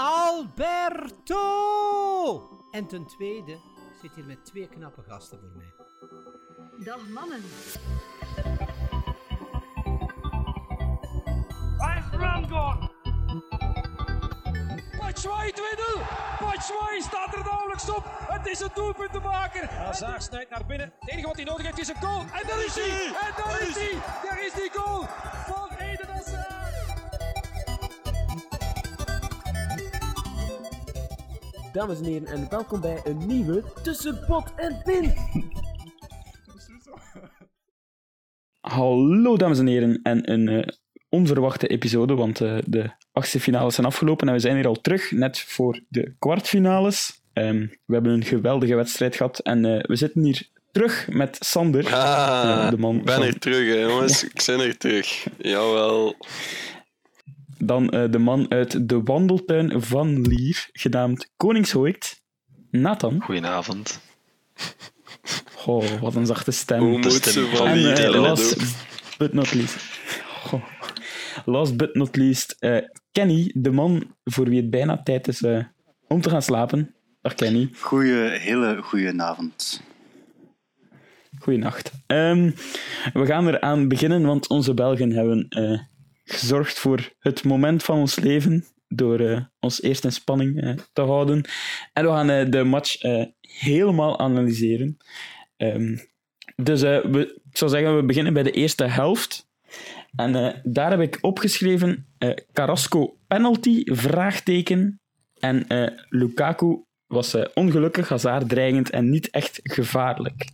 Alberto! En ten tweede, ik zit hier met twee knappe gasten voor mij. Dag mannen. Is Ramgor? Batshuayi 2-0. Batshuayi staat er nauwelijks op. Het is een doelpunt te maken. Hazard snijdt naar binnen. Het enige wat hij nodig heeft is een goal. En daar is hij. En daar is hij. Daar is die goal van Dames en heren, en welkom bij een nieuwe Tussen Pot en Pin. Hallo dames en heren, en een eh, onverwachte episode, want eh, de achtste finales zijn afgelopen en we zijn hier al terug, net voor de kwartfinales. Ehm, we hebben een geweldige wedstrijd gehad en eh, we zitten hier terug met Sander, Ah, de man ik ben van- er terug, hè, jongens. Ik ben er terug. Jawel. Dan eh, de man uit de wandeltuin van Lier, genaamd Koningshooikt, Nathan. Goedenavond. Oh, wat een zachte stem. Hoe moet stem ze van van En eh, last but not least. Last but not least, eh, Kenny, de man voor wie het bijna tijd is eh, om te gaan slapen. Dag Kenny, Goeie, hele goede avond. goeienacht. Ehm we gaan eraan beginnen, want onze Belgen hebben eh, gezorgd voor het moment van ons leven door eh, ons eerst in spanning eh, te houden. En we gaan eh, de match helemaal analyseren. Ehm, dus we, ik zou zeggen, we beginnen bij de eerste helft. En daar heb ik opgeschreven Carrasco penalty, vraagteken. En Lukaku was ongelukkig, Hazard dreigend en niet echt gevaarlijk.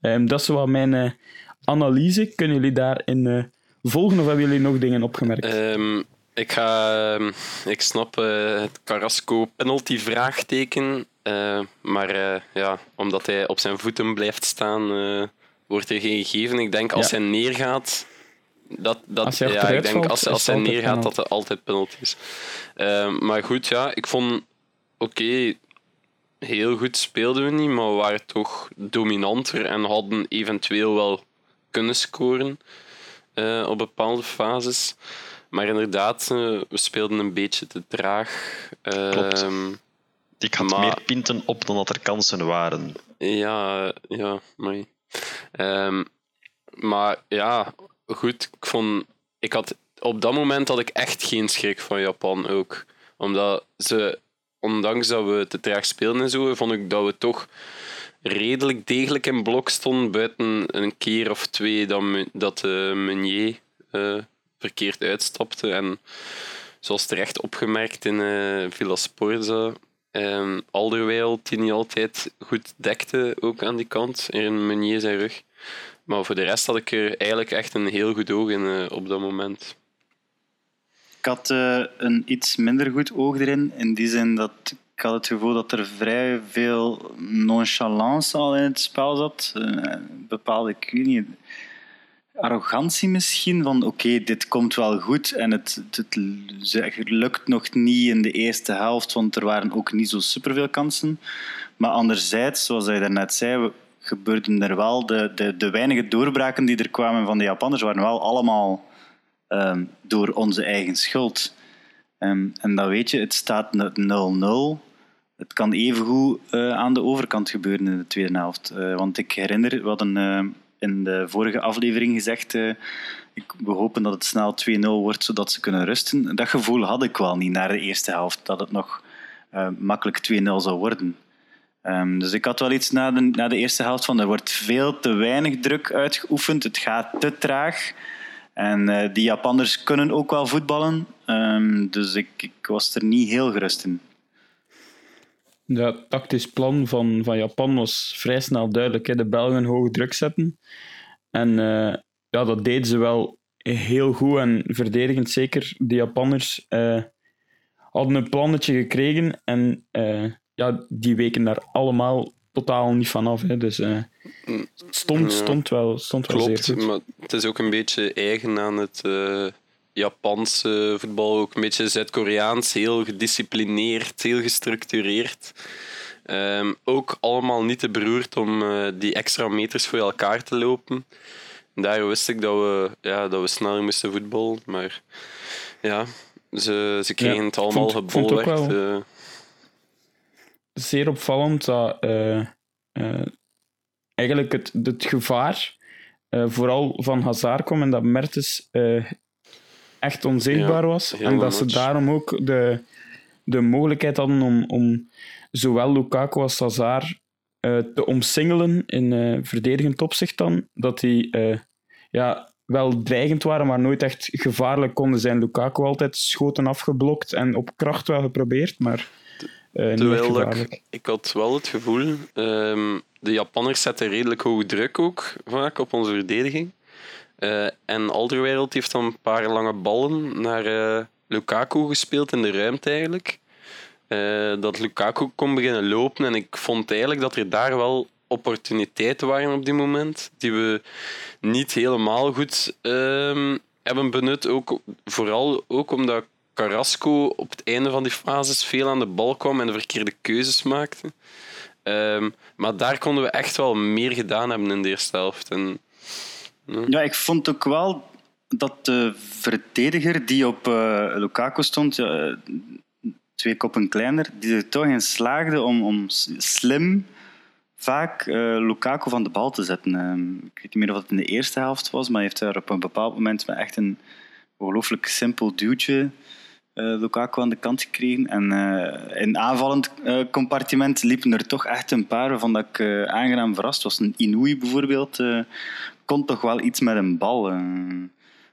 Ehm, dat is wel mijn analyse. Kunnen jullie daarin volgen of hebben jullie nog dingen opgemerkt? Ehm, ik, ga, ehm, ik snap eh, het Carrasco penalty vraagteken. eh, maar eh, ja, omdat hij op zijn voeten blijft staan, wordt er geen gegeven. Ik denk als Ja. hij neergaat. Dat, dat, Als hij ja, ik denk valt, als, als hij neergaat, penalty. dat het altijd penalty is. Ehm, maar goed, ja, ik vond. Oké, heel goed speelden we niet, maar we waren toch dominanter en hadden eventueel wel kunnen scoren eh, op bepaalde fases. Maar inderdaad, eh, we speelden een beetje te traag. Klopt. Ehm, Ik had Maar- meer pinten op dan dat er kansen waren. Ja, ja, mooi. Ehm, maar ja, goed. Ik vond, ik had, op dat moment had ik echt geen schrik van Japan ook. Omdat ze, ondanks dat we te traag speelden en zo, vond ik dat we toch redelijk degelijk in blok stonden. Buiten een keer of twee dat, dat eh, Meunier eh, verkeerd uitstapte. En zoals terecht opgemerkt in eh Villa Sporza, Alderweireld, die niet altijd goed dekte, ook aan die kant, in Meunier zijn rug. Maar voor de rest had ik er eigenlijk echt een heel goed oog in op dat moment. Ik had een iets minder goed oog erin, in die zin dat ik had het gevoel dat er vrij veel nonchalance al in het spel zat. Eh, bepaalde, ik arrogantie misschien, van oké, dit komt wel goed en het, het, ze- lukt nog niet in de eerste helft, want er waren ook niet zo superveel kansen. Maar anderzijds, zoals hij daarnet zei, gebeurden er wel, de, de, de weinige doorbraken die er kwamen van de Japanners waren wel allemaal ehm, door onze eigen schuld. Ehm, en dan weet je, het staat 0-0. Het kan evengoed eh aan de overkant gebeuren in de tweede helft. Eh, want ik herinner, we hadden eh, in de vorige aflevering gezegd, ik, we hopen dat het snel 2-0 wordt, zodat ze kunnen rusten. Dat gevoel had ik wel niet naar de eerste helft, dat het nog makkelijk 2-0 zou worden. Ehm, dus ik had wel iets na de, na de eerste helft van er wordt veel te weinig druk uitgeoefend, het gaat te traag. En die Japanners kunnen ook wel voetballen, Ehm, dus ik, ik was er niet heel gerust in. Ja, het tactisch plan van, van Japan was vrij snel duidelijk. Hè. De Belgen hoog druk zetten. En eh, ja, dat deden ze wel heel goed en verdedigend zeker. De Japanners eh, hadden een plannetje gekregen en eh, ja, die weken daar allemaal totaal niet van af. Hè. Dus het stond, stond wel, stond wel zeer Klopt, goed. maar het is ook een beetje eigen aan het Japanse voetbal. Ook een beetje Zuid-Koreaans, heel gedisciplineerd, heel gestructureerd. Ehm, ook allemaal niet te beroerd om eh, die extra meters voor elkaar te lopen. Daar wist ik dat we, ja, dat we sneller moesten voetballen. Maar ja, Ze, ze kregen Ja, het allemaal gebolwerkt. wel. eh. zeer opvallend dat eh, eigenlijk het, het gevaar vooral van Hazard kwam en dat Mertens echt onzichtbaar Ja, was. En dat ze daarom ook de, de mogelijkheid hadden om, om zowel Lukaku als Hazard eh, te omsingelen in eh, verdedigend opzicht dan. Dat die eh, ja, wel dreigend waren, maar nooit echt gevaarlijk konden zijn. Lukaku altijd schoten afgeblokt en op kracht wel geprobeerd, maar niet Terwijl ik, ik had wel het gevoel, ehm, de Japanners zetten redelijk hoge druk ook vaak op onze verdediging. Eh, en Alderweireld heeft dan een paar lange ballen naar eh, Lukaku gespeeld in de ruimte eigenlijk. Eh, dat Lukaku kon beginnen lopen en ik vond eigenlijk dat er daar wel opportuniteiten waren op die moment die we niet helemaal goed ehm, hebben benut. Ook, vooral ook omdat Carrasco op het einde van die fases veel aan de bal kwam en de verkeerde keuzes maakte. Ehm, maar daar konden we echt wel meer gedaan hebben in de eerste helft. En, Ja, ik vond ook wel dat de verdediger die op eh, Lukaku stond, eh, twee koppen kleiner, die er toch in slaagde om, om slim vaak eh, Lukaku van de bal te zetten. Ehm, ik weet niet meer of het in de eerste helft was, maar hij heeft daar op een bepaald moment met echt een ongelooflijk simpel duwtje eh, Lukaku aan de kant gekregen. En in aanvallend compartiment liepen er toch echt een paar waarvan dat ik aangenaam verrast was. Een Inouï bijvoorbeeld kon toch wel iets met een bal. eh.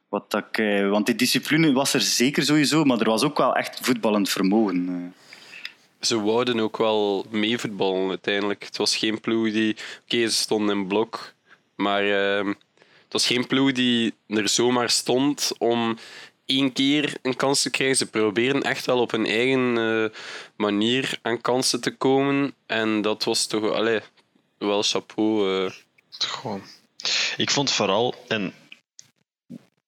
wat dat ik, eh, want die discipline was er zeker sowieso, maar er was ook wel echt voetballend vermogen. eh. ze wouden ook wel meevoetballen uiteindelijk. Het was geen ploeg die... Oké, ze stonden in blok, maar ehm, het was geen ploeg die er zomaar stond om één keer een kans te krijgen. Ze proberen echt wel op hun eigen eh, manier aan kansen te komen. En dat was toch allee, wel chapeau. eh. Gewoon. Ik vond vooral en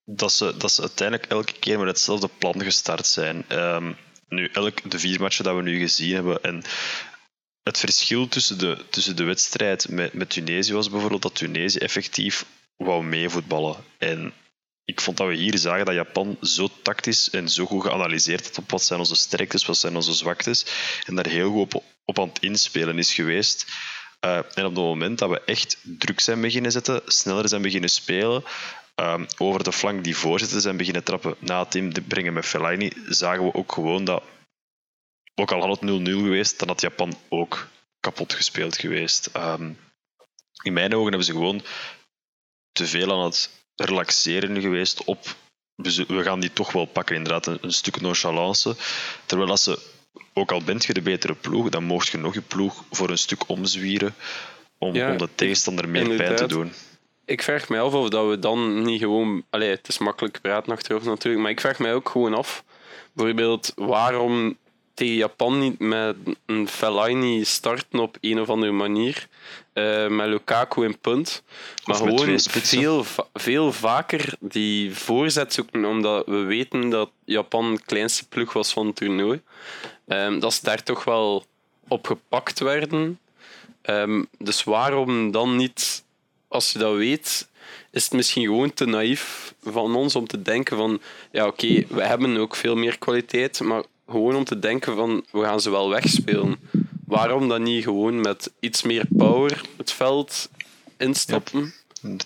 dat, ze, dat ze uiteindelijk elke keer met hetzelfde plan gestart zijn. Ehm, nu, elk, de vier matchen dat we nu gezien hebben. En het verschil tussen de, tussen de wedstrijd met, met Tunesië was bijvoorbeeld dat Tunesië effectief wou meevoetballen. En ik vond dat we hier zagen dat Japan zo tactisch en zo goed geanalyseerd had op wat zijn onze sterktes, wat zijn onze zwaktes. En daar heel goed op, op aan het inspelen is geweest. Uh, en op het moment dat we echt druk zijn beginnen zetten, sneller zijn beginnen spelen, um, over de flank die voorzitter zijn beginnen trappen na het brengen met Fellaini, zagen we ook gewoon dat, ook al had het 0-0 geweest, dan had Japan ook kapot gespeeld geweest. Um, in mijn ogen hebben ze gewoon te veel aan het relaxeren geweest op we gaan die toch wel pakken, inderdaad, een, een stuk nonchalance. Terwijl als ze ook al bent je de betere ploeg, dan mocht je nog je ploeg voor een stuk omzwieren om, Ja, om de tegenstander meer pijn te doen. Ik vraag mij af of dat we dan niet gewoon... Allee, het is makkelijk praten achteraf natuurlijk, maar ik vraag mij ook gewoon af, bijvoorbeeld, waarom tegen Japan niet met een Fellaini starten op een of andere manier, eh, met Lukaku in punt, maar gewoon veel, veel vaker die voorzet zoeken, omdat we weten dat Japan de kleinste ploeg was van het toernooi. Ehm, dat ze daar toch wel op gepakt werden. Ehm, dus waarom dan niet, als je dat weet, is het misschien gewoon te naïef van ons om te denken van, ja oké, we hebben ook veel meer kwaliteit, maar gewoon om te denken van, we gaan ze wel wegspelen. Waarom dan niet gewoon met iets meer power het veld instappen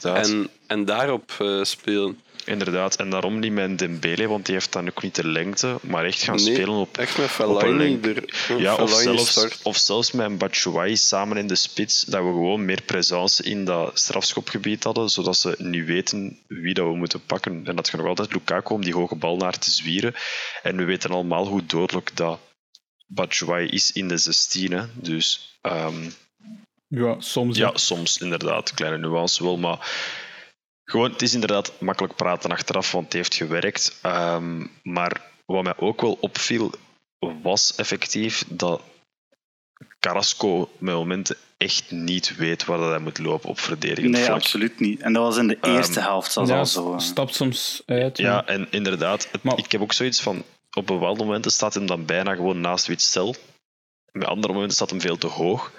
en, en daarop eh, spelen? Inderdaad. En daarom niet met Dembele, want die heeft dan ook niet de lengte, maar echt gaan Nee, spelen op, echt met Fellaini er. Ja, of zelfs, start. of zelfs met een Batshuayi samen in de spits, dat we gewoon meer presence in dat strafschopgebied hadden, zodat ze nu weten wie dat we moeten pakken. En dat je nog altijd Lukaku om die hoge bal naar te zwieren. En we weten allemaal hoe dodelijk dat Batshuayi is in de 16. hè. Dus ehm, Ja, soms. ja, soms inderdaad, kleine nuance wel, maar gewoon, het is inderdaad makkelijk praten achteraf, want het heeft gewerkt. Ehm, maar wat mij ook wel opviel, was effectief dat Carrasco met momenten echt niet weet waar dat hij moet lopen op verdedigend Nee, vlak. absoluut niet. En dat was in de Ehm, eerste helft zelfs Ja, al zo. eh. stapt soms uit. Ja, en inderdaad, het- Maar- ik heb ook zoiets van, op bepaalde momenten staat hem dan bijna gewoon naast Witsel. Met andere momenten staat hem veel te hoog.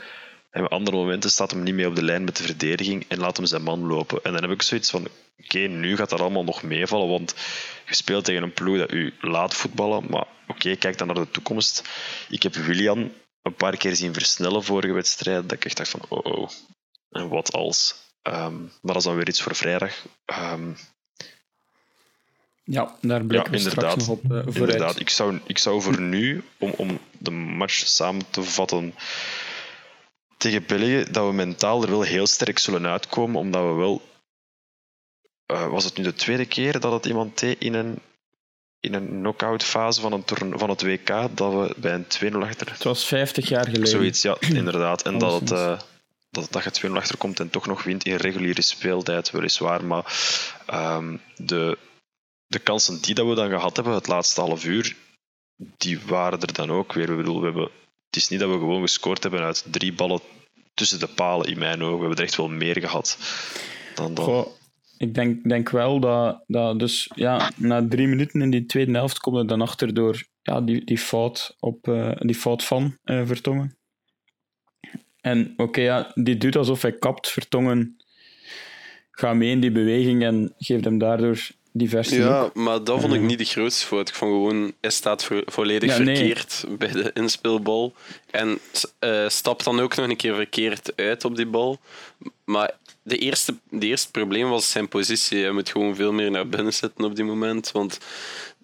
En op andere momenten staat hem niet mee op de lijn met de verdediging en laat hem zijn man lopen. En dan heb ik zoiets van, oké, nu gaat dat allemaal nog meevallen, want je speelt tegen een ploeg dat u laat voetballen, maar oké, kijk dan naar de toekomst. Ik heb Willian een paar keer zien versnellen vorige wedstrijd, dat ik echt dacht van, oh oh, en wat als? Ehm, maar dat is dan weer iets voor vrijdag. Ehm, Ja, daar blikken ja, we straks nog op vooruit. Inderdaad, ik zou, ik zou voor nu, om, om de match samen te vatten tegen België, dat we mentaal er wel heel sterk zullen uitkomen, omdat we wel... eh, was het nu de tweede keer dat het iemand deed in een, in een knock-out fase van, een van het WK, dat we bij een 2-0 achter... Het was 50 jaar geleden. Zoiets, ja, inderdaad. En dat, het, eh, dat, dat je 2-0 achterkomt en toch nog wint in reguliere speeltijd, weliswaar. Maar ehm, de, de kansen die dat we dan gehad hebben, het laatste half uur, die waren er dan ook weer. Ik bedoel, we hebben, het is niet dat we gewoon gescoord hebben uit drie ballen tussen de palen, in mijn ogen. We hebben er echt wel meer gehad dan. Goh, ik denk, denk wel dat, dat dus ja, na drie minuten in die tweede helft komt er dan achter door ja, die, die, fout op, eh, die fout van eh, Vertongen. En oké, ja, die doet alsof hij kapt. Vertongen gaat mee in die beweging en geeft hem daardoor Ja, maar dat vond ik Eh. niet de grootste fout. Ik vond gewoon, hij staat vo- volledig Ja, nee. verkeerd bij de inspeelbal. En eh, stapt dan ook nog een keer verkeerd uit op die bal. Maar de eerste, de eerste probleem was zijn positie. Hij moet gewoon veel meer naar binnen zitten op die moment. Want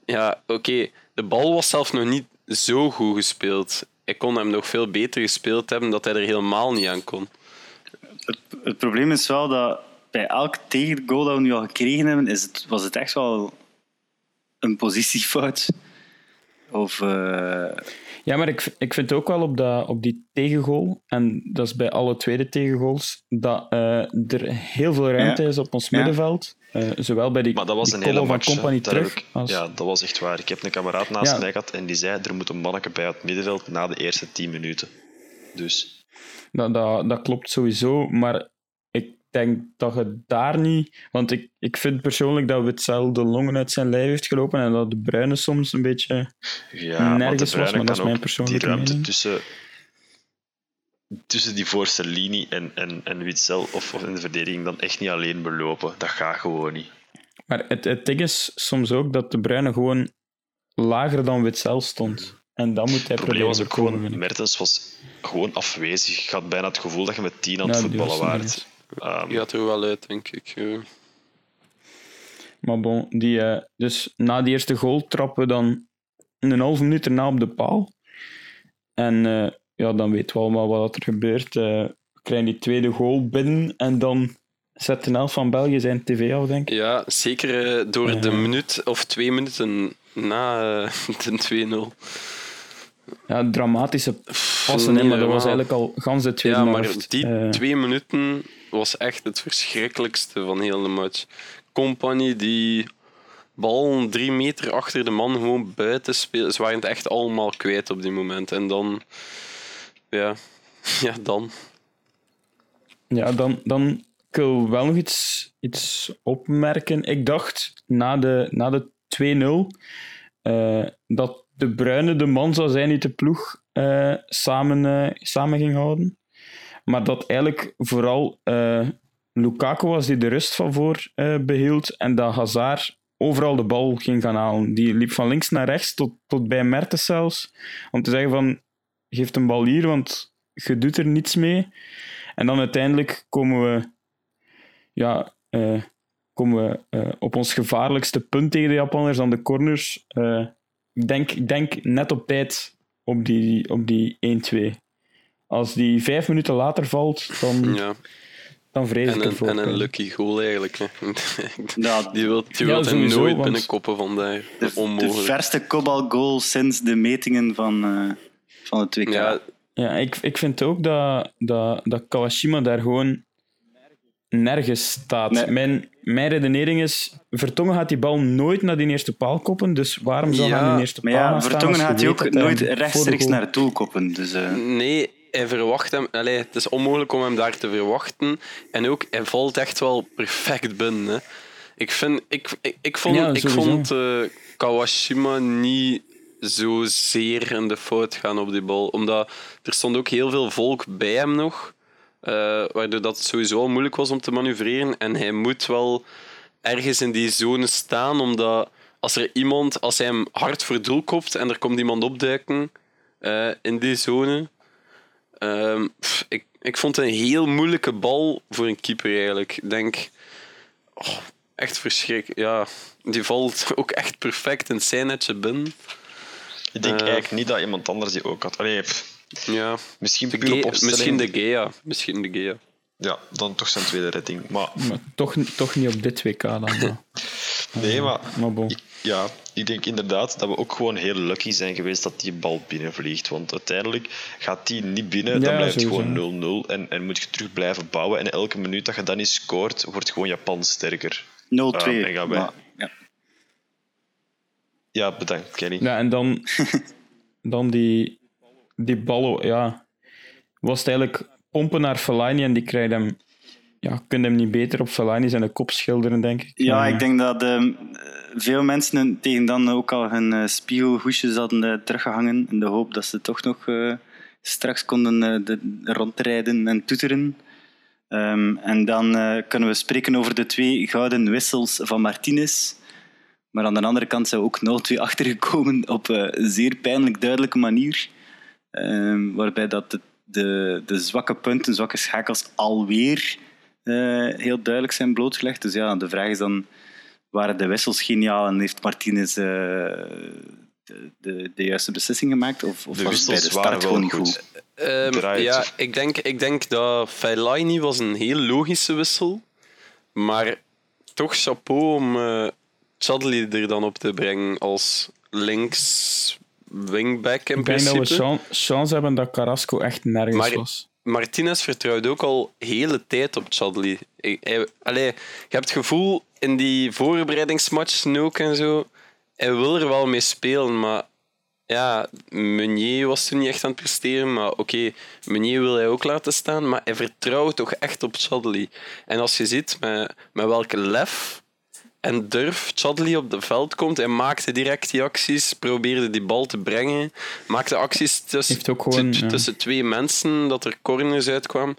ja, oké, de bal was zelf nog niet zo goed gespeeld. Hij kon hem nog veel beter gespeeld hebben, dat hij er helemaal niet aan kon. Het, het probleem is wel dat bij elk tegengoal dat we nu al gekregen hebben, is het, was het echt wel een positiefout. Of, eh, Ja, maar ik, ik vind ook wel op, dat, op die tegengoal, en dat is bij alle tweede tegengoals, dat eh, er heel veel ruimte Ja. is op ons Ja. middenveld. Eh, zowel bij die, Maar dat was die een hele match. Company terug. ik- als, Ja, dat was echt waar. Ik heb een kameraad naast Ja. mij gehad en die zei er moet een manneke bij het middenveld na de eerste 10 minuten. Dus Dat, dat, dat klopt sowieso, maar denk dat je daar niet... Want ik, ik vind persoonlijk dat Witzel de longen uit zijn lijf heeft gelopen en dat de Bruine soms een beetje... Ja, nergens de was, maar dat is mijn persoonlijke die ruimte mening. tussen, tussen die voorste linie en, en, en Witzel of, of in de verdediging dan echt niet alleen belopen. Dat gaat gewoon niet. Maar het, het ding is soms ook dat de Bruine gewoon lager dan Witzel stond. En dat moet hij probleem was ook gewoon, ik. Mertens was gewoon afwezig. Je had bijna het gevoel dat je met tien aan het die voetballen was Ehm, Die gaat er wel uit, denk ik. ja. Maar bon, die, eh, dus na die eerste goal trappen we dan een halve minuut erna op de paal. En eh, ja, dan weten we allemaal wat er gebeurt. Eh, we krijgen die tweede goal binnen en dan zet de helft van België zijn tv af, denk ik. Ja, zeker eh, door de minuut of twee minuten na eh, de 2-0. Ja, dramatische passen, hè, maar dat was eigenlijk al gans de tweede Ja, maar die twee minuten was echt het verschrikkelijkste van heel de match. Company die bal drie meter achter de man gewoon buiten speelde. Ze waren het echt allemaal kwijt op die moment. En dan... Ja, ja dan. Ja, dan, dan ik wil wel nog iets, iets opmerken. Ik dacht na de, na de 2-0 eh, dat de Bruine de man zou zijn die de ploeg eh, samen, eh, samen ging houden. Maar dat eigenlijk vooral eh, Lukaku was die de rust van voor eh, behield en dat Hazard overal de bal ging gaan halen. Die liep van links naar rechts tot, tot bij Mertens zelfs. Om te zeggen van, geef een bal hier, want je doet er niets mee. En dan uiteindelijk komen we, ja, eh, komen we op ons gevaarlijkste punt tegen de Japanners aan de corners. Ik, denk, ik denk net op tijd op die, op die 1-2. Als die vijf minuten later valt, dan, Ja. dan vrees En ik een, ervoor. en een lucky goal eigenlijk. hè. ja, Die wil, die Ja, wil hem nooit want- binnenkoppen vandaar. de, de Onmogelijk. verste kopbalgoal sinds de metingen van, eh van het WK. Ja, Ja, ik, ik vind ook dat, dat, dat Kawashima daar gewoon nergens staat. Nee. Mijn, mijn redenering is, Vertongen gaat die bal nooit naar die eerste paal koppen, dus waarom zou hij Ja, aan die eerste maar paal ja, gaan staan Vertongen gaat hij ook nooit de rechtstreeks naar het doel koppen. Dus, eh, Nee, hij verwacht hem. Allee, het is onmogelijk om hem daar te verwachten. En ook, hij valt echt wel perfect binnen. Hè. Ik, vind, ik, ik, ik vond, Ja, ik vond eh, Kawashima niet zozeer in de fout gaan op die bal. Omdat er stond ook heel veel volk bij hem nog. eh, waardoor dat het sowieso al moeilijk was om te manoeuvreren. En hij moet wel ergens in die zone staan, omdat als er iemand, als hij hem hard voor doel kopt en er komt iemand opduiken eh, in die zone. Ehm, pff, ik, ik vond het een heel moeilijke bal voor een keeper eigenlijk. Ik denk, oh, echt verschrikkelijk. Ja, die valt ook echt perfect in zijn netje binnen. Ik denk Eh. eigenlijk niet dat iemand anders die ook had. Allee, Ja, misschien de puur op misschien de Gea. Misschien de Gea. Ja, dan toch zijn tweede redding. Maar Maar toch, toch niet op dit WK dan. nee, maar Maar bon. ik- ja, ik denk inderdaad dat we ook gewoon heel lucky zijn geweest dat die bal binnenvliegt. Want uiteindelijk gaat die niet binnen, dan Ja, blijft het gewoon 0-0 en, en moet je terug blijven bouwen. En elke minuut dat je dan niet scoort, wordt gewoon Japan sterker. 0-2. Ah, en gaan wij- maar, ja. Ja, bedankt, Kenny. Ja, en dan, dan die, die ballen, ja. Was het eigenlijk pompen naar Fellaini en die krijgt hem... Ja, kun hem niet beter op Fellaini zijn kop schilderen, denk ik. Ja, Eh, ik denk dat ehm, veel mensen tegen dan ook al hun eh, spiegelhoesjes hadden eh, teruggehangen in de hoop dat ze toch nog straks konden de, rondrijden en toeteren. Ehm, en dan kunnen we spreken over de twee gouden wissels van Martinez. Maar aan de andere kant zijn we ook 0-2 achtergekomen op een zeer pijnlijk duidelijke manier. Ehm, waarbij dat de, de, de zwakke punten, zwakke schakels alweer heel duidelijk zijn blootgelegd. Dus ja, de vraag is dan, waren de wissels geniaal en heeft Martinez eh, de, de, de juiste beslissing gemaakt? Of, of De was het bij de start wel gewoon goed. goed? Ehm, ja, ik denk, ik denk dat Fellaini was een heel logische wissel. Maar toch chapeau om eh Chadli er dan op te brengen als links wingback in ik denk dat we principe. chan- chance hebben dat Carrasco echt nergens Maar- was. Martinez vertrouwt ook al hele tijd op Chadli. Allee, je hebt het gevoel in die voorbereidingsmatchen ook en zo. Hij wil er wel mee spelen, maar ja, Meunier was toen niet echt aan het presteren. Maar oké, Meunier wil hij ook laten staan, maar hij vertrouwt toch echt op Chadli. En als je ziet met, met welke lef en durf Chadli op het veld komt, hij maakte direct die acties, probeerde die bal te brengen, maakte acties tussen, Heeft ook gewoon, tu- ja. tussen twee mensen, dat er corners uitkwamen.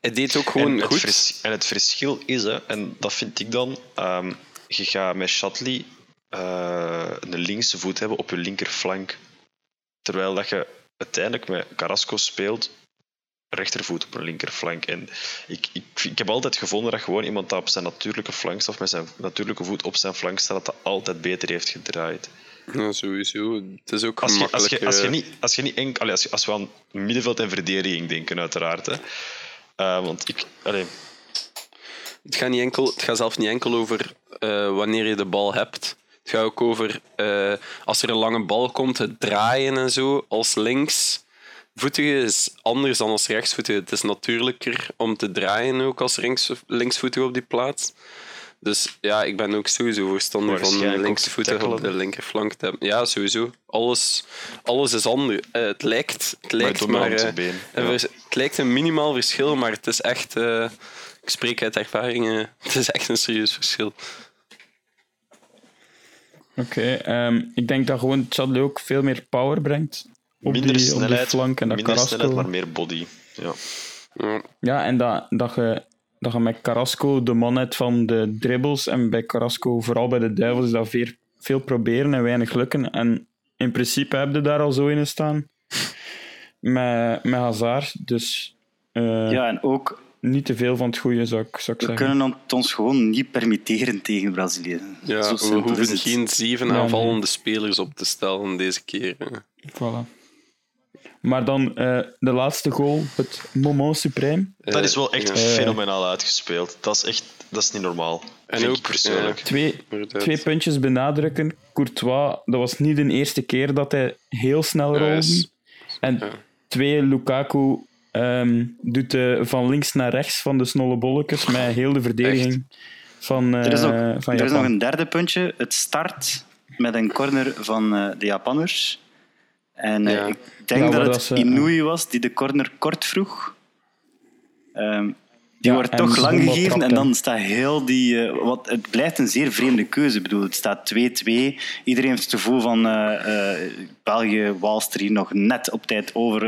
Hij deed ook gewoon en, het goed. vers- en het verschil is, hè, en dat vind ik dan, ehm, je gaat met Shatley eh, een linkse voet hebben op je linkerflank. Terwijl dat je uiteindelijk met Carrasco speelt, rechtervoet op een linkerflank. En ik, ik, ik heb altijd gevonden dat gewoon iemand dat op zijn natuurlijke flank staat, of met zijn natuurlijke voet op zijn flank staat, dat dat altijd beter heeft gedraaid. Ja, sowieso. Het is ook Als je, als je, als je eh, niet, als je niet enk, allee, als, als we aan middenveld en verdediging denken, uiteraard. Hè. Eh, want ik, allee, Het gaat, niet enkel, het gaat zelfs niet enkel over eh, wanneer je de bal hebt. Het gaat ook over als er een lange bal komt, het draaien en zo. Als linksvoetige is anders dan als rechtsvoetige. Het is natuurlijker om te draaien ook als links, linksvoetige op die plaats. Dus ja, ik ben ook sowieso voorstander van linksvoetige op de linkerflank te hebben. Ja, sowieso. Alles, alles is anders. Eh, het lijkt, het lijkt het maar, eh, been, ja. het lijkt een minimaal verschil, maar het is echt... eh, ik spreek uit ervaring, eh, het is echt een serieus verschil. Oké, ehm, ik denk dat gewoon Chadli ook veel meer power brengt op minder die, op die flank en dat minder Carrasco... snelheid, maar meer body. Ja. Ja. En dat, dat, je, dat je met Carrasco de man hebt van de dribbles en bij Carrasco, vooral bij de Duivels, is dat veel, veel proberen en weinig lukken. En in principe heb je daar al zo in staan met, met Hazard. Dus eh, Ja, en ook, niet te veel van het goede, zou ik, zou ik we zeggen. kunnen het ons gewoon niet permitteren tegen Brazilië. Ja, we hoeven geen zeven Ja, nee. aanvallende spelers op te stellen deze keer. Voilà. Maar dan eh, de laatste goal, het moment suprême. Dat is wel echt ja. fenomenaal uitgespeeld. Dat is echt dat is niet normaal. En ook, ik persoonlijk. Twee, twee puntjes benadrukken. Courtois, dat was niet de eerste keer dat hij heel snel Ja, rolde. is- En ja. twee, Lukaku ehm, doet de van links naar rechts van de snolle bolletjes met heel de verdediging van, eh Er is, nog, van er is nog een derde puntje. Het start met een corner van eh, de Japanners. En eh, Ja. ik denk Ja, dat het is, eh, Inouye was die de corner kort vroeg. Ehm, Die Ja, wordt toch lang gegeven en dan staat heel die... eh, wat, het blijft een zeer vreemde keuze. Ik bedoel, het staat 2-2. Iedereen heeft het gevoel van eh, eh, België, Wall Street nog net op tijd over.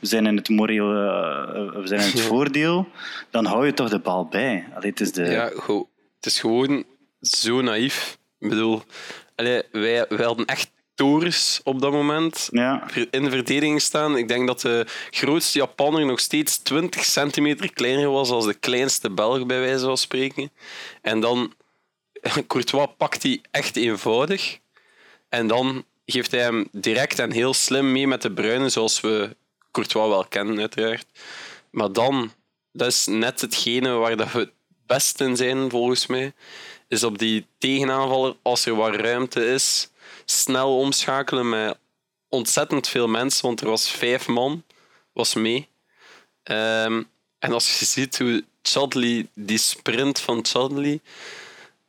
we zijn in het moreel... we zijn in het voordeel. Dan hou je toch de bal bij. Allee, het is de... Ja, het is gewoon zo naïef. Ik bedoel, allee, wij, wij hadden echt op dat moment Ja. in de verdediging staan. Ik denk dat de grootste Japanner nog steeds 20 centimeter kleiner was als de kleinste Belg, bij wijze van spreken. En dan, Courtois pakt hij echt eenvoudig. En dan geeft hij hem direct en heel slim mee met de bruine, zoals we Courtois wel kennen, uiteraard. Maar dan, dat is net hetgene waar dat we het best in zijn, volgens mij, is op die tegenaanvaller, als er wat ruimte is, snel omschakelen met ontzettend veel mensen, want er was vijf man, was mee. Ehm, en als je ziet hoe Chadley, die sprint van Chadley,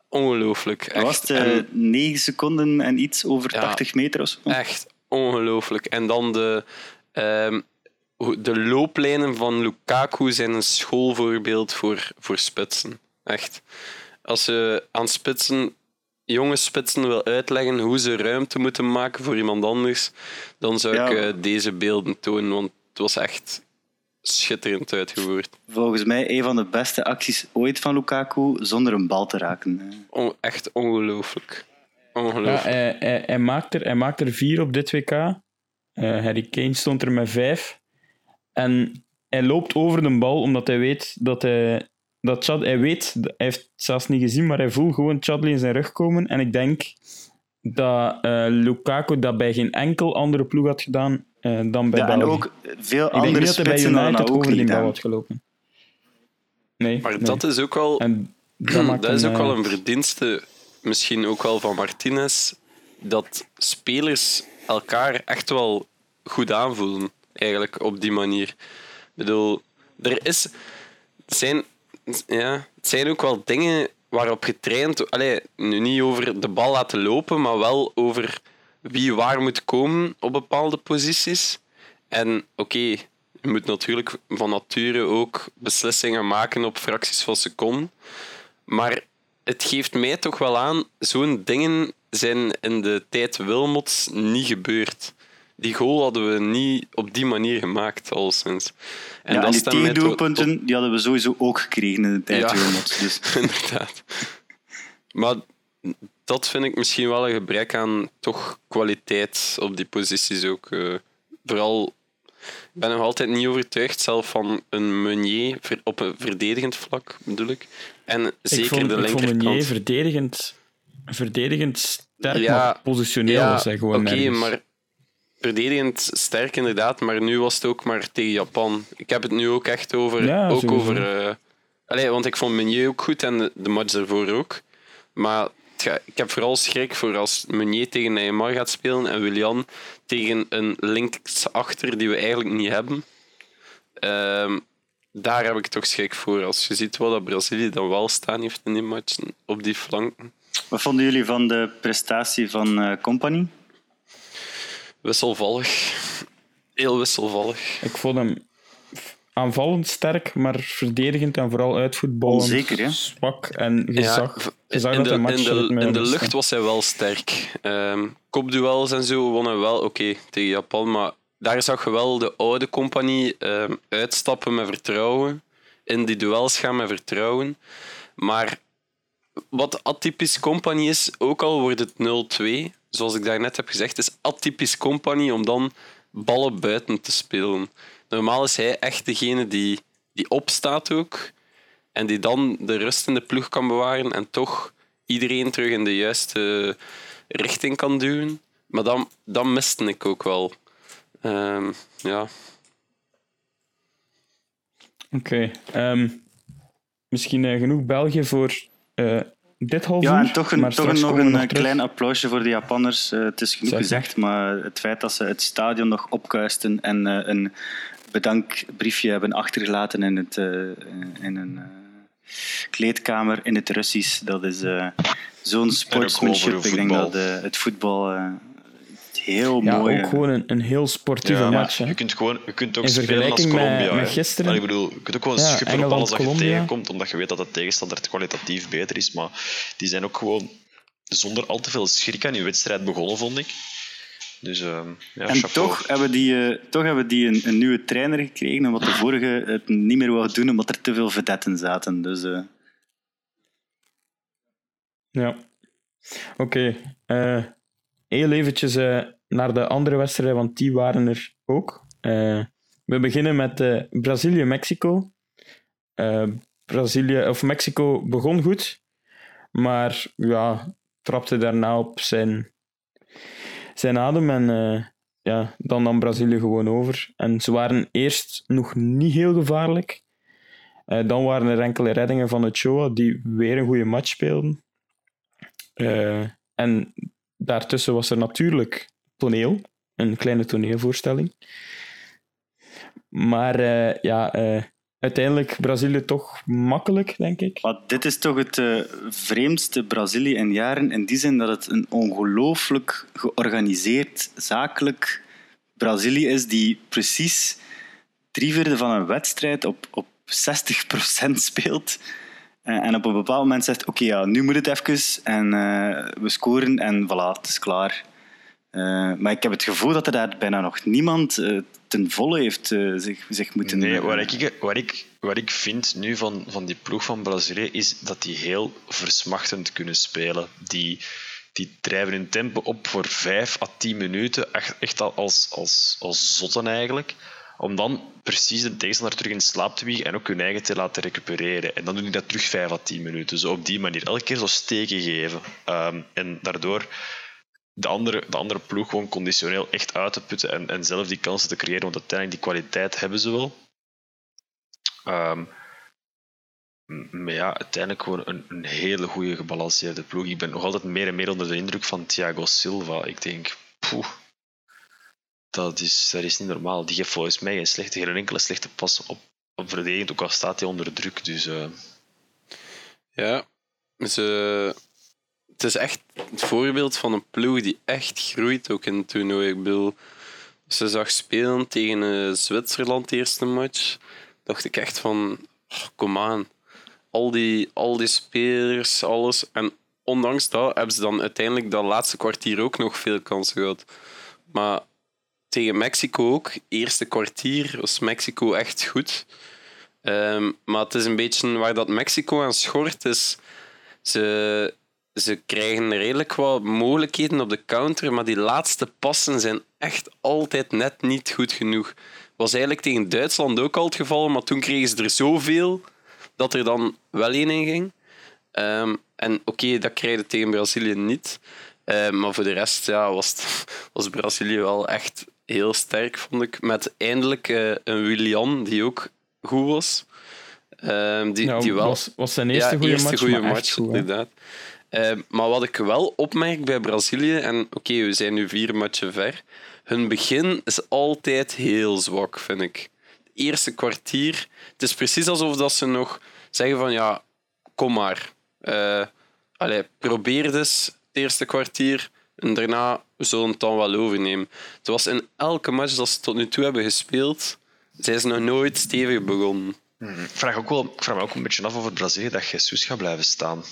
ongelooflijk. Echt. Was het eh, En- 9 seconden en iets over Ja. 80 meter of zo? Echt ongelooflijk. En dan de, ehm, de looplijnen van Lukaku zijn een schoolvoorbeeld voor, voor spitsen. Echt. Als je aan spitsen, jonge spitsen wil uitleggen hoe ze ruimte moeten maken voor iemand anders, dan zou Ja. ik eh, deze beelden tonen, want het was echt schitterend uitgevoerd. Volgens mij een van de beste acties ooit van Lukaku zonder een bal te raken. On- echt ongelooflijk. Ja, Ongelooflijk. hij, hij, hij, maakt er, hij maakt er vier op dit WK. Eh Harry Kane stond er met vijf. En hij loopt over de bal omdat hij weet dat hij. Dat Chad, hij weet, hij heeft het zelfs niet gezien, maar hij voelt gewoon Chadley in zijn rug komen. En ik denk dat eh, Lukaku dat bij geen enkel andere ploeg had gedaan eh, dan bij Ja, en België. ook veel ik denk andere niet dat hij bij United ook over die niet bal had gelopen. Nee, Maar nee. dat is ook wel... En dat, maakt dat is ook wel eh, een verdienste, misschien ook wel van Martinez, dat spelers elkaar echt wel goed aanvoelen, eigenlijk op die manier. Ik bedoel, er is, zijn, ja, het zijn ook wel dingen waarop getraind, allee, nu niet over de bal laten lopen, maar wel over wie waar moet komen op bepaalde posities. En oké, je moet natuurlijk van nature ook beslissingen maken op fracties van seconden. Maar het geeft mij toch wel aan, zo'n dingen zijn in de tijd Wilmots niet gebeurd. Die goal hadden we niet op die manier gemaakt, alleszins. En, ja, en die tegendoelpunten die hadden we sowieso ook gekregen in de tijd. Ja. Dus Inderdaad. Maar dat vind ik misschien wel een gebrek aan toch kwaliteit op die posities ook. eh. vooral, ik ben nog altijd niet overtuigd zelf van een Meunier ver- op een verdedigend vlak, bedoel ik. En ik zeker vond, de ik vond linkerkant. Meunier verdedigend, verdedigend sterk, Ja, maar positioneel was hij gewoon Oké, maar verdedigend sterk inderdaad, maar nu was het ook maar tegen Japan. Ik heb het nu ook echt over. Ja, ook sowieso. over eh, allee, want ik vond Meunier ook goed en de, de match ervoor ook. Maar ga- ik heb vooral schrik voor als Meunier tegen Neymar gaat spelen en Willian tegen een linksachter die we eigenlijk niet hebben. Ehm, daar heb ik toch schrik voor. Als je ziet wat dat Brazilië dan wel staan heeft in die matchen op die flanken. wat vonden jullie van de prestatie van eh Company? Wisselvallig. Heel wisselvallig. Ik vond hem aanvallend sterk, maar verdedigend en vooral uitvoetballend Onzeker, hè? zwak. En je Ja, zag, v- je zag in de, in de, in de lucht was hij wel sterk. Ehm, kopduels en zo won hij wel oké tegen Japan, maar daar zag je wel de oude compagnie ehm, uitstappen met vertrouwen. In die duels gaan met vertrouwen. Maar wat atypisch compagnie is, ook al wordt het 0-2, zoals ik daarnet heb gezegd, is atypisch compagnie om dan ballen buiten te spelen. Normaal is hij echt degene die, die opstaat ook. En die dan de rust in de ploeg kan bewaren en toch iedereen terug in de juiste richting kan duwen. Maar dan, dan miste ik ook wel. Ehm, ja. Oké. ehm, misschien eh, genoeg België voor eh, dit half Ja, en toch, een, maar toch nog een nog eh, klein applausje voor de Japanners. Eh, het is genoeg gezegd, maar het feit dat ze het stadion nog opkuisten en eh, een bedankbriefje hebben achtergelaten in, het, eh, in een eh, kleedkamer in het Russisch, dat is eh, zo'n sportsmanship. Ik denk voetbal. dat eh, het voetbal... heel Ja, mooi. ook gewoon een, een heel sportieve Ja, match. hè. Je kunt, gewoon, je kunt ook In spelen als vergelijking met- Colombia. met hè. gisteren. Allee, ik bedoel, je kunt ook gewoon Ja, schuppen op alles dat je Colombia. tegenkomt, omdat je weet dat de tegenstander kwalitatief beter is. Maar die zijn ook gewoon zonder al te veel schrik aan die wedstrijd begonnen, vond ik. Dus ehm ja, En chapeau. toch hebben die, eh, toch hebben die een, een nieuwe trainer gekregen, omdat de vorige het niet meer wou doen, omdat er te veel vedetten zaten. Dus eh, Ja. Oké. eh, heel eventjes eh, naar de andere wedstrijden, want die waren er ook. Eh, we beginnen met eh, Brazilië-Mexico. Brazilië, of Mexico begon goed, maar ja, trapte daarna op zijn, zijn adem en ja, dan nam Brazilië gewoon over. En ze waren eerst nog niet heel gevaarlijk. Dan waren er enkele reddingen van Ochoa, die weer een goede match speelden. En daartussen was er natuurlijk toneel, een kleine toneelvoorstelling. Maar eh, ja, eh, uiteindelijk Brazilië toch makkelijk, denk ik. Maar dit is toch het eh, vreemdste Brazilië in jaren, in die zin dat het een ongelooflijk georganiseerd, zakelijk Brazilië is, die precies drie vierde van een wedstrijd op, op 60% speelt. Eh, en op een bepaald moment zegt, oké, ja, nu moet het even en eh, we scoren en voilà, het is klaar. Eh, maar ik heb het gevoel dat er daar bijna nog niemand ten volle heeft zich, zich moeten... Nee, wat ik, wat, ik, wat ik vind nu van, van die ploeg van Brazilië is dat die heel versmachtend kunnen spelen. Die, die drijven hun tempo op voor 5 à 10 minuten, echt, echt al als, als, als zotten eigenlijk. Om dan precies de tegenstander terug in slaap te wiegen en ook hun eigen te laten recupereren. En dan doen die dat terug 5 à 10 minuten. Zo op die manier. Elke keer zo steken geven. Ehm, en daardoor de andere, de andere ploeg gewoon conditioneel echt uit te putten en, en zelf die kansen te creëren. Want uiteindelijk die kwaliteit hebben ze wel. Ehm, maar ja, uiteindelijk gewoon een, een hele goede gebalanceerde ploeg. Ik ben nog altijd meer en meer onder de indruk van Thiago Silva. Ik denk, poeh, dat is, dat is niet normaal. Die geeft volgens mij geen, slechte, geen enkele slechte pas op, op ook al staat hij onder druk. Dus eh, Ja, ze, het is echt het voorbeeld van een ploeg die echt groeit ook in het toernooi. Ik bedoel, ze zag spelen tegen eh, Zwitserland, de eerste match, dacht ik echt van, oh, kom aan. Al die, al die spelers, alles. En ondanks dat hebben ze dan uiteindelijk dat laatste kwartier ook nog veel kansen gehad. Maar tegen Mexico ook, eerste kwartier was Mexico echt goed. Ehm, maar het is een beetje waar dat Mexico aan schort is. Ze, ze krijgen redelijk wat mogelijkheden op de counter, maar die laatste passen zijn echt altijd net niet goed genoeg. Was eigenlijk tegen Duitsland ook al het geval, maar toen kregen ze er zoveel dat er dan wel één in ging. Ehm, en oké, dat krijg je tegen Brazilië niet. Ehm, maar voor de rest ja, was, was Brazilië wel echt heel sterk, vond ik. Met eindelijk eh, een Willian die ook goed was. Ehm, die, die wel was, was zijn eerste ja, goede eerste match, goede maar match, goed, inderdaad. Eh, maar wat ik wel opmerk bij Brazilië, en oké, we zijn nu vier matchen ver, hun begin is altijd heel zwak, vind ik. Het eerste kwartier, het is precies alsof dat ze nog zeggen van ja, kom maar. Eh allee, probeer dus het eerste kwartier en daarna we zullen het dan wel overnemen. Het was in elke match dat ze tot nu toe hebben gespeeld, zijn ze nog nooit stevig begonnen. Ik vraag, ook wel, ik vraag me ook een beetje af over Brazilië dat Jesus gaat blijven staan.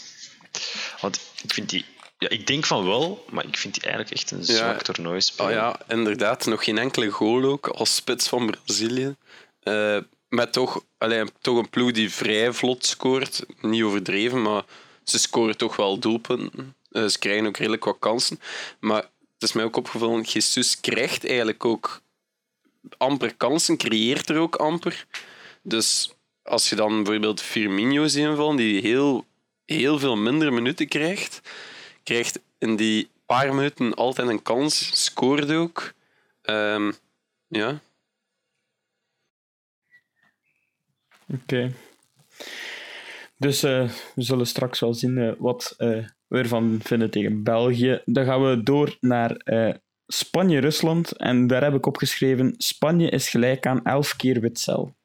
Want ik vind die... Ja, ik denk van wel, maar ik vind die eigenlijk echt een Ja. zwak toernooi spelen. Oh ja, inderdaad. Nog geen enkele goal ook als spits van Brazilië. Eh, met toch, allee, toch een ploeg die vrij vlot scoort. Niet overdreven, maar ze scoren toch wel doelpunten. Eh, ze krijgen ook redelijk wat kansen. Maar het is mij ook opgevallen, Jesus krijgt eigenlijk ook amper kansen, creëert er ook amper. Dus als je dan bijvoorbeeld Firmino ziet invallen, die heel, heel veel minder minuten krijgt, krijgt in die paar minuten altijd een kans, scoort ook. Ehm, ja. Oké. Dus eh, we zullen straks wel zien eh, wat eh, we ervan vinden tegen België. Dan gaan we door naar eh, Spanje-Rusland. En daar heb ik opgeschreven: Spanje is gelijk aan 11 keer Witzel.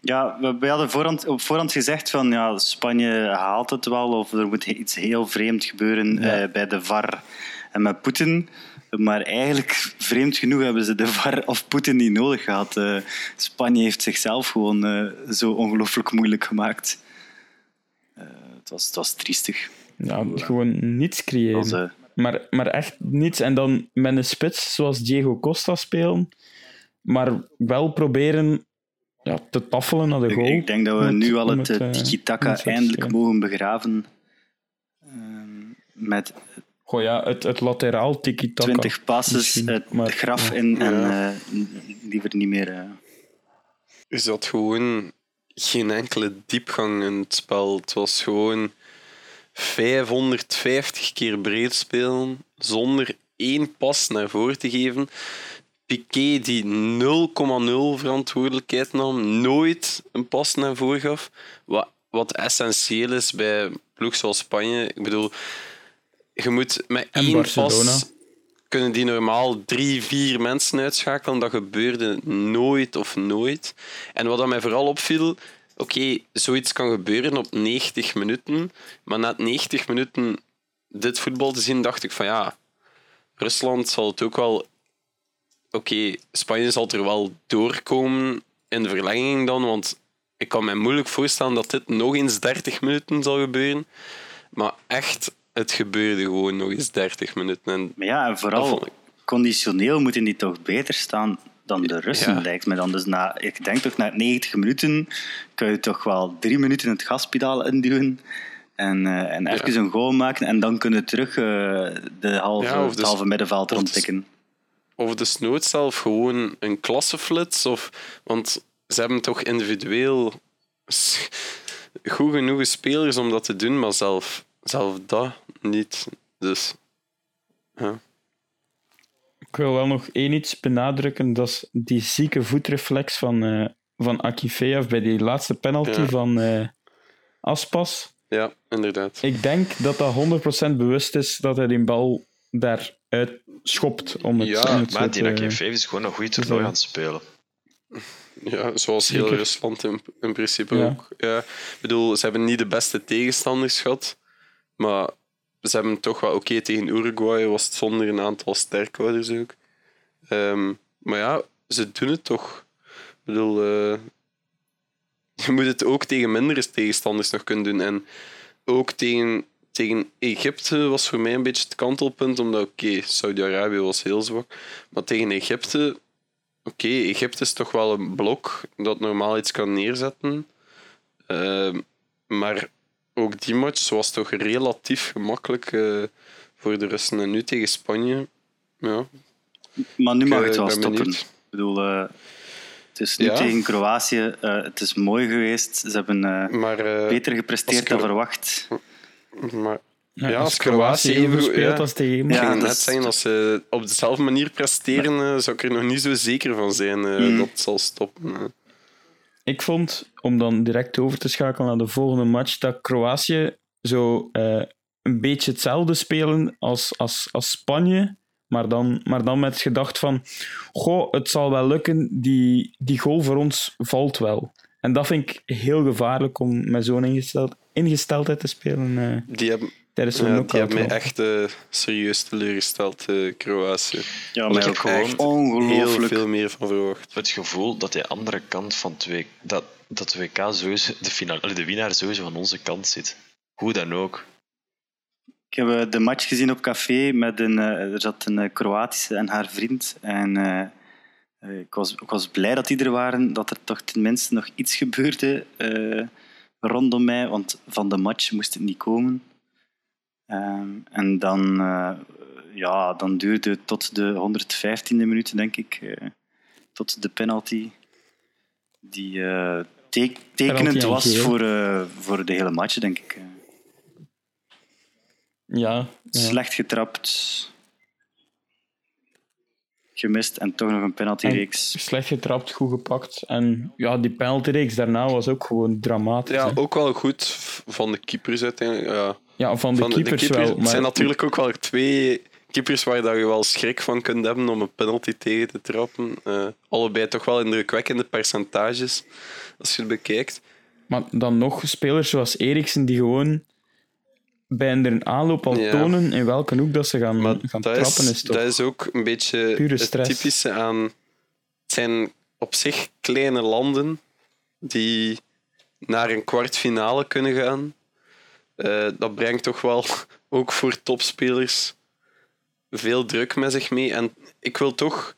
Ja, we, we hadden voorhand, op voorhand gezegd van ja, Spanje haalt het wel of er moet iets heel vreemd gebeuren Ja. eh, bij de VAR en met Poetin. Maar eigenlijk, vreemd genoeg, hebben ze de VAR of Poetin niet nodig gehad. Eh, Spanje heeft zichzelf gewoon zo ongelooflijk moeilijk gemaakt. Het, was, het was triestig. Ja, gewoon niets Het creëren. was, eh, Maar, maar echt niets. En dan met een spits zoals Diego Costa spelen, maar wel proberen ja, te taffelen naar de goal. ik denk dat we Met- nu al het met, eh, eh, tiki-taka eindelijk mogen begraven. Ehm, met Goh, ja, het, het lateraal tiki-taka. 20 passes het maar, graf ja. in en Ja. liever niet meer. eh. Er zat gewoon geen enkele diepgang in het spel. Het was gewoon 550 keer breed spelen zonder één pas naar voren te geven. Piqué die 0,0 verantwoordelijkheid nam, nooit een pas naar voren gaf. Wat, wat essentieel is bij ploeg zoals Spanje. Ik bedoel, je moet met En één Barcelona. pas kunnen die normaal drie, vier mensen uitschakelen. Dat gebeurde nooit of nooit. En wat dat mij vooral opviel, oké, zoiets kan gebeuren op 90 minuten, maar na 90 minuten dit voetbal te zien, dacht ik van ja, Rusland zal het ook wel... Oké, Spanje zal er wel doorkomen in de verlenging dan, want ik kan me moeilijk voorstellen dat dit nog eens 30 minuten zal gebeuren. Maar echt, het gebeurde gewoon nog eens 30 minuten. En Maar ja, en vooral conditioneel moeten die toch beter staan dan de Russen, Ja. lijkt me dan. Dus na, ik denk toch na 90 minuten kun je toch wel drie minuten het gaspedaal induwen en, eh, en even een goal maken en dan kunnen terug eh, de halve, Ja, of het dus- halve middenveld of dus- rondtikken. of desnoods zelf gewoon een klasseflits. Of, want ze hebben toch individueel goed genoeg spelers om dat te doen, maar zelf, zelf dat niet. Dus ja. Ik wil wel nog één iets benadrukken. Dat is die zieke voetreflex van, eh van Akifeev bij die laatste penalty Ja. van eh, Aspas. ja, inderdaad. Ik denk dat dat 100% bewust is dat hij die bal daaruit schopt. Om het, Ja, om het Maar die NK5 is gewoon een goede toernooi aan het spelen. Ja, zoals heel Zeker. Rusland in, in principe Ja. ook. Ja, ik bedoel, ze hebben niet de beste tegenstanders gehad, maar ze hebben toch wel... Oké, tegen Uruguay was het zonder een aantal sterkhouders ook. Ehm, maar ja, ze doen het toch. Ik bedoel, eh, je moet het ook tegen mindere tegenstanders nog kunnen doen. En ook tegen, tegen Egypte was voor mij een beetje het kantelpunt, omdat oké, Saudi-Arabië was heel zwak, maar tegen Egypte Oké, Egypte is toch wel een blok dat normaal iets kan neerzetten. Ehm, maar ook die match was toch relatief gemakkelijk eh, voor de Russen. En nu tegen Spanje, ja. Maar nu mag eh, het wel stoppen. benieuwd. Ik bedoel, eh, het is nu Ja. tegen Kroatië. eh, het is mooi geweest. Ze hebben Maar, beter gepresteerd dan verwacht. maar Ja, Ja, als als Kroatië Kroatië even speelt ja. als tegen ik Ja, ging dat net zeggen, als ze op dezelfde manier presteren, zou ik er nog niet zo zeker van zijn eh, Mm. dat het zal stoppen. Ik vond, om dan direct over te schakelen naar de volgende match, dat Kroatië zo eh, een beetje hetzelfde spelen als, als, als Spanje. Maar dan, maar dan met het gedacht van, goh, het zal wel lukken, die, die goal voor ons valt wel. En dat vind ik heel gevaarlijk om met zo'n ingesteld, ingesteldheid te spelen eh, Die hebben, tijdens zo'n ja, die knockout. hebben mij ronde. echt eh, serieus teleurgesteld, eh, Kroatië. Ja, Ik maar heb ook gewoon Heel ongelooflijk. veel meer van verwacht. Het gevoel dat die andere kant van het WK, dat, dat de WK sowieso, de, finale, de winnaar sowieso aan onze kant zit. Hoe dan ook. Ik heb eh, de match gezien op café met een, eh, er zat een eh, Kroatische en haar vriend. En eh, eh, ik, was, ik was blij dat die er waren, dat er toch tenminste nog iets gebeurde eh, rondom mij, want van de match moest het niet komen. Ehm, en dan, eh, ja, dan duurde het tot de 115e minuut, denk ik, eh, tot de penalty. Die eh, te- tekenend was voor, eh, voor de hele match, denk ik. eh. Ja, ja. Slecht getrapt. Gemist en toch nog een penaltyreeks. slecht getrapt, goed gepakt. En ja, die penaltyreeks daarna was ook gewoon dramatisch. Ja, hè. ook wel goed van de keepers uiteindelijk. Ja. Ja van de van keepers wel. Het Maar zijn natuurlijk ook wel twee keepers waar dat je wel schrik van kunt hebben om een penalty tegen te trappen. Eh, allebei toch wel indrukwekkende percentages, als je het bekijkt. Maar dan nog spelers zoals Eriksen die gewoon bij een aanloop al Ja. tonen in welke hoek dat ze gaan, Maar gaan dat trappen. is, Is, toch... dat is ook een beetje het typische aan... Het zijn op zich kleine landen die naar een kwartfinale kunnen gaan. Eh, dat brengt toch wel, ook voor topspelers, veel druk met zich mee. En ik wil toch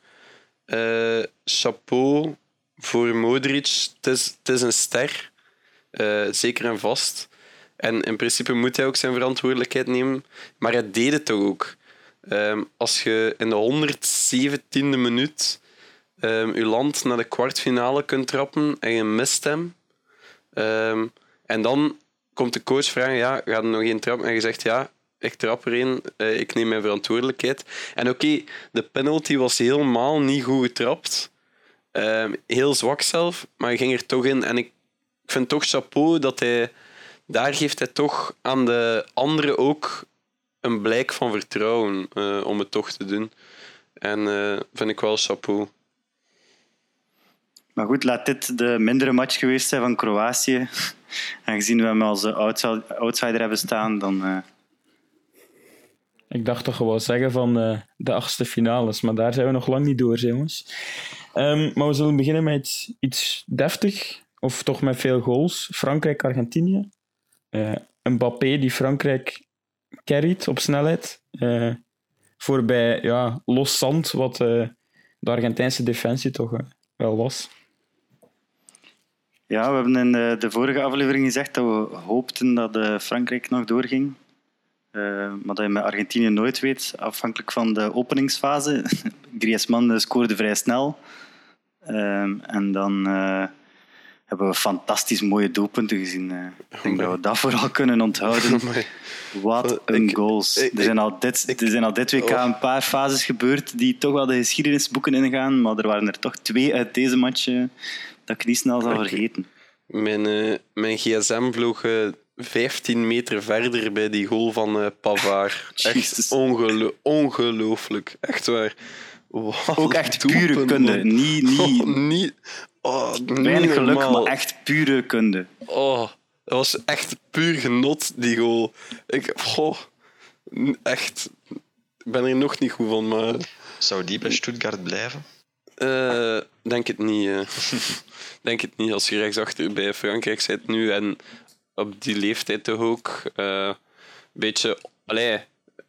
eh, chapeau voor Modric. Het is, het is een ster, eh, zeker en vast. En in principe moet hij ook zijn verantwoordelijkheid nemen. Maar hij deed het toch ook. Ehm, als je in de 117e minuut ehm, je land naar de kwartfinale kunt trappen en je mist hem. ehm, en dan komt de coach vragen, ja, gaat er nog één trappen? En je zegt, ja, ik trap er één, eh, ik neem mijn verantwoordelijkheid. En oké, de penalty was helemaal niet goed getrapt. Ehm, heel zwak zelf, maar ging er toch in. En ik, ik vind toch chapeau dat hij... Daar geeft hij toch aan de anderen ook een blijk van vertrouwen eh, om het toch te doen. En eh, vind ik wel chapeau. Maar goed, laat dit de mindere match geweest zijn van Kroatië. Aangezien we hem als eh, outside- outsider hebben staan, dan... eh, Ik dacht toch gewoon zeggen van eh, de achtste finales, maar daar zijn we nog lang niet door, jongens. Ehm, maar we zullen beginnen met iets, deftig, of toch met veel goals. Frankrijk-Argentinië. Eh Mbappé die Frankrijk carried op snelheid. Voorbij ja, los zand, wat de Argentijnse defensie toch wel was. Ja, we hebben in de, de vorige aflevering gezegd dat we hoopten dat eh, Frankrijk nog doorging. Eh, maar dat je met Argentinië nooit weet, afhankelijk van de openingsfase. Griezmann eh, scoorde vrij snel. Ehm, en dan hebben we fantastisch mooie doelpunten gezien. ik denk dat we dat vooral kunnen onthouden. Wat een goals. er, zijn al dit, er zijn al dit WK een paar fases gebeurd die toch wel de geschiedenisboeken ingaan. Maar er waren er toch twee uit deze match dat ik niet snel zal vergeten. mijn, eh, mijn gsm vloog eh, 15 meter verder bij die goal van eh Pavard. Echt ongelo ongelooflijk. Echt waar. Wat Ook echt pure kunde. man. Niet, niet Oh, niet, oh, niet weinig geluk, normaal. maar echt pure kunde. Oh, dat was echt puur genot, die goal. Ik, goh, echt. Ik ben er nog niet goed van, maar... Zou die bij Stuttgart blijven? Eh, denk het niet. eh. denk het niet. Als je rechtsachter bij Frankrijk zit nu en op die leeftijd toch ook. een beetje... Allee,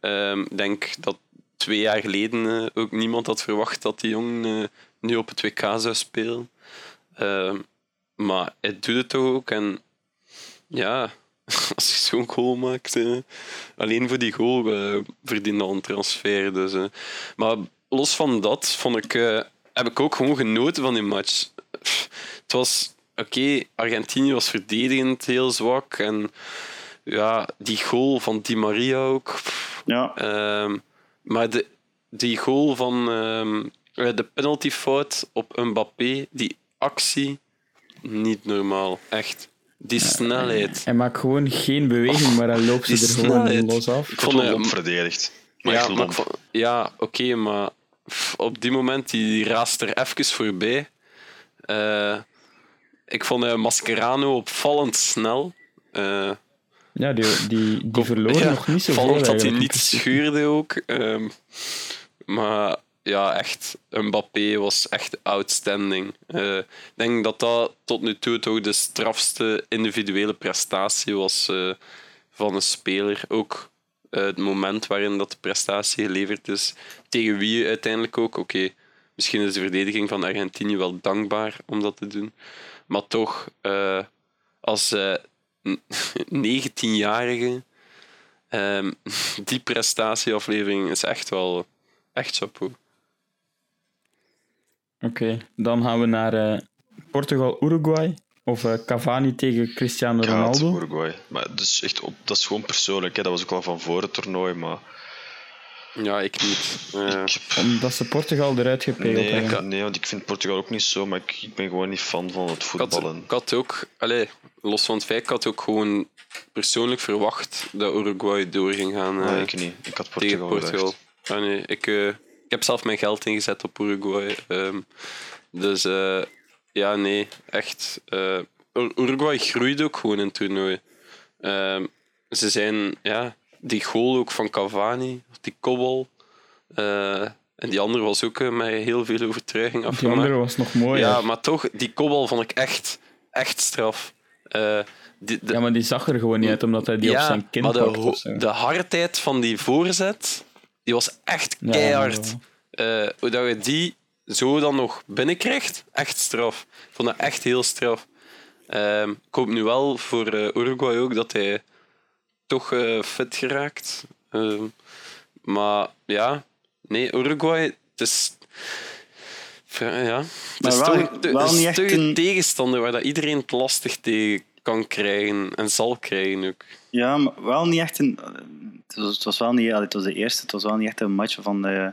ehm, ik denk dat twee jaar geleden ook niemand had verwacht dat die jongen nu op het WK zou spelen. Ehm, maar hij doet het toch ook. En ja, als je zo'n goal maakt, alleen voor die goal verdient al een transfer. Dus. Maar los van dat vond ik, heb ik ook gewoon genoten van die match. Het was oké, Argentinië was verdedigend heel zwak. En ja, die goal van Di Maria ook. Ja, Ehm, maar de, die goal van ehm, eh, de penaltyfout op Mbappé, die actie, niet normaal. Echt. Die snelheid. Hij maakt gewoon geen beweging, maar hij loopt ze er gewoon snelheid. los af. Ik Vond hem- verdedigd. Maar ja, ja oké, maar op die moment die raast er even voorbij. Eh, ik vond eh, Mascherano opvallend snel. Eh, Ja, die, die, die verloor ja, nog niet zo Vallend dat hij niet scheurde ook. Ehm, maar ja, echt, Mbappé was echt outstanding. Eh, ik denk dat dat tot nu toe toch de strafste individuele prestatie was van een speler. Ook het moment waarin dat de prestatie geleverd is. Tegen wie uiteindelijk ook. Oké, misschien is de verdediging van Argentinië wel dankbaar om dat te doen. Maar toch, eh, als eh, 19-jarige Ehm, die prestatieaflevering is echt wel echt chapeau. Oké, dan gaan we naar eh, Portugal-Uruguay. Of eh, Cavani tegen Cristiano Ronaldo. Uruguay. Maar dat is, echt op, dat is gewoon persoonlijk. Hè. Dat was ook al van voor het toernooi. Maar Ja, ik niet. Eh, ik heb- Omdat ze Portugal eruit gepeeld nee, hebben. ik, nee, want ik vind Portugal ook niet zo. Maar ik, ik ben gewoon niet fan van het ik, had, voetballen. ik had ook, allez, los van het feit, ik had ook gewoon persoonlijk verwacht dat Uruguay door ging gaan Nee, eh, ik niet. Ik had tegen Portugal, Portugal. Ah, nee, ik, eh, ik heb zelf mijn geld ingezet op Uruguay. ehm, dus eh, ja, nee, echt. eh, Ur- Uruguay groeit ook gewoon in het toernooi. Ehm, ze zijn, ja, die goal ook van Cavani, die kobbel. eh, en die andere was ook eh, met heel veel overtuiging Die afgemaakt. andere was nog mooi. ja, Ja, maar toch, die kobbel vond ik echt, echt straf. Die, de- ja, maar die zag er gewoon niet uit, omdat hij die op zijn kin maar de, hardheid van die voorzet, die was echt Ja, keihard. Eh, hoe dat je die zo dan nog binnenkrijgt, echt straf. Ik vond dat echt heel straf. Ehm, ik hoop nu wel voor eh, Uruguay ook dat hij toch eh, fit geraakt. Ehm, maar ja, nee, Uruguay, het is. Ja, het is wel- toch, wel is niet een- een tegenstander waar dat iedereen het lastig tegen kan krijgen en zal krijgen ook. Ja, maar wel niet echt een. Het was, het was wel niet. Het was de eerste. Het was wel niet echt een match van de,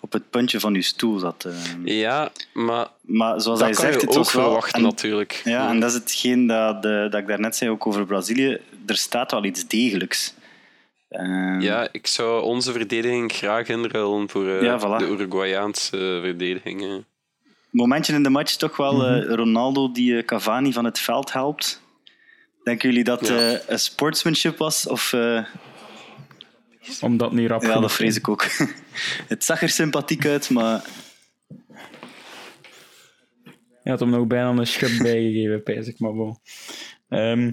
op het puntje van je stoel zat. eh. Ja, maar Maar zoals dat hij zegt, je het ook was wel. verwachten en- natuurlijk. Ja, en dat is hetgeen dat, eh, dat ik daarnet zei ook over Brazilië. Er staat wel iets degelijks. Eh, Ja, ik zou onze verdediging graag inruilen voor eh, Ja, voilà. de Uruguayaanse verdediging. Momentje in de match toch wel Mhm. eh, Ronaldo die eh, Cavani van het veld helpt. Denken jullie dat Ja. een sportsmanship was? Of, eh, Omdat niet rap ja, dat vrees ik ook. het zag er sympathiek uit, maar Je had hem nog bijna een schub bijgegeven, pijs ik maar wel. Ehm,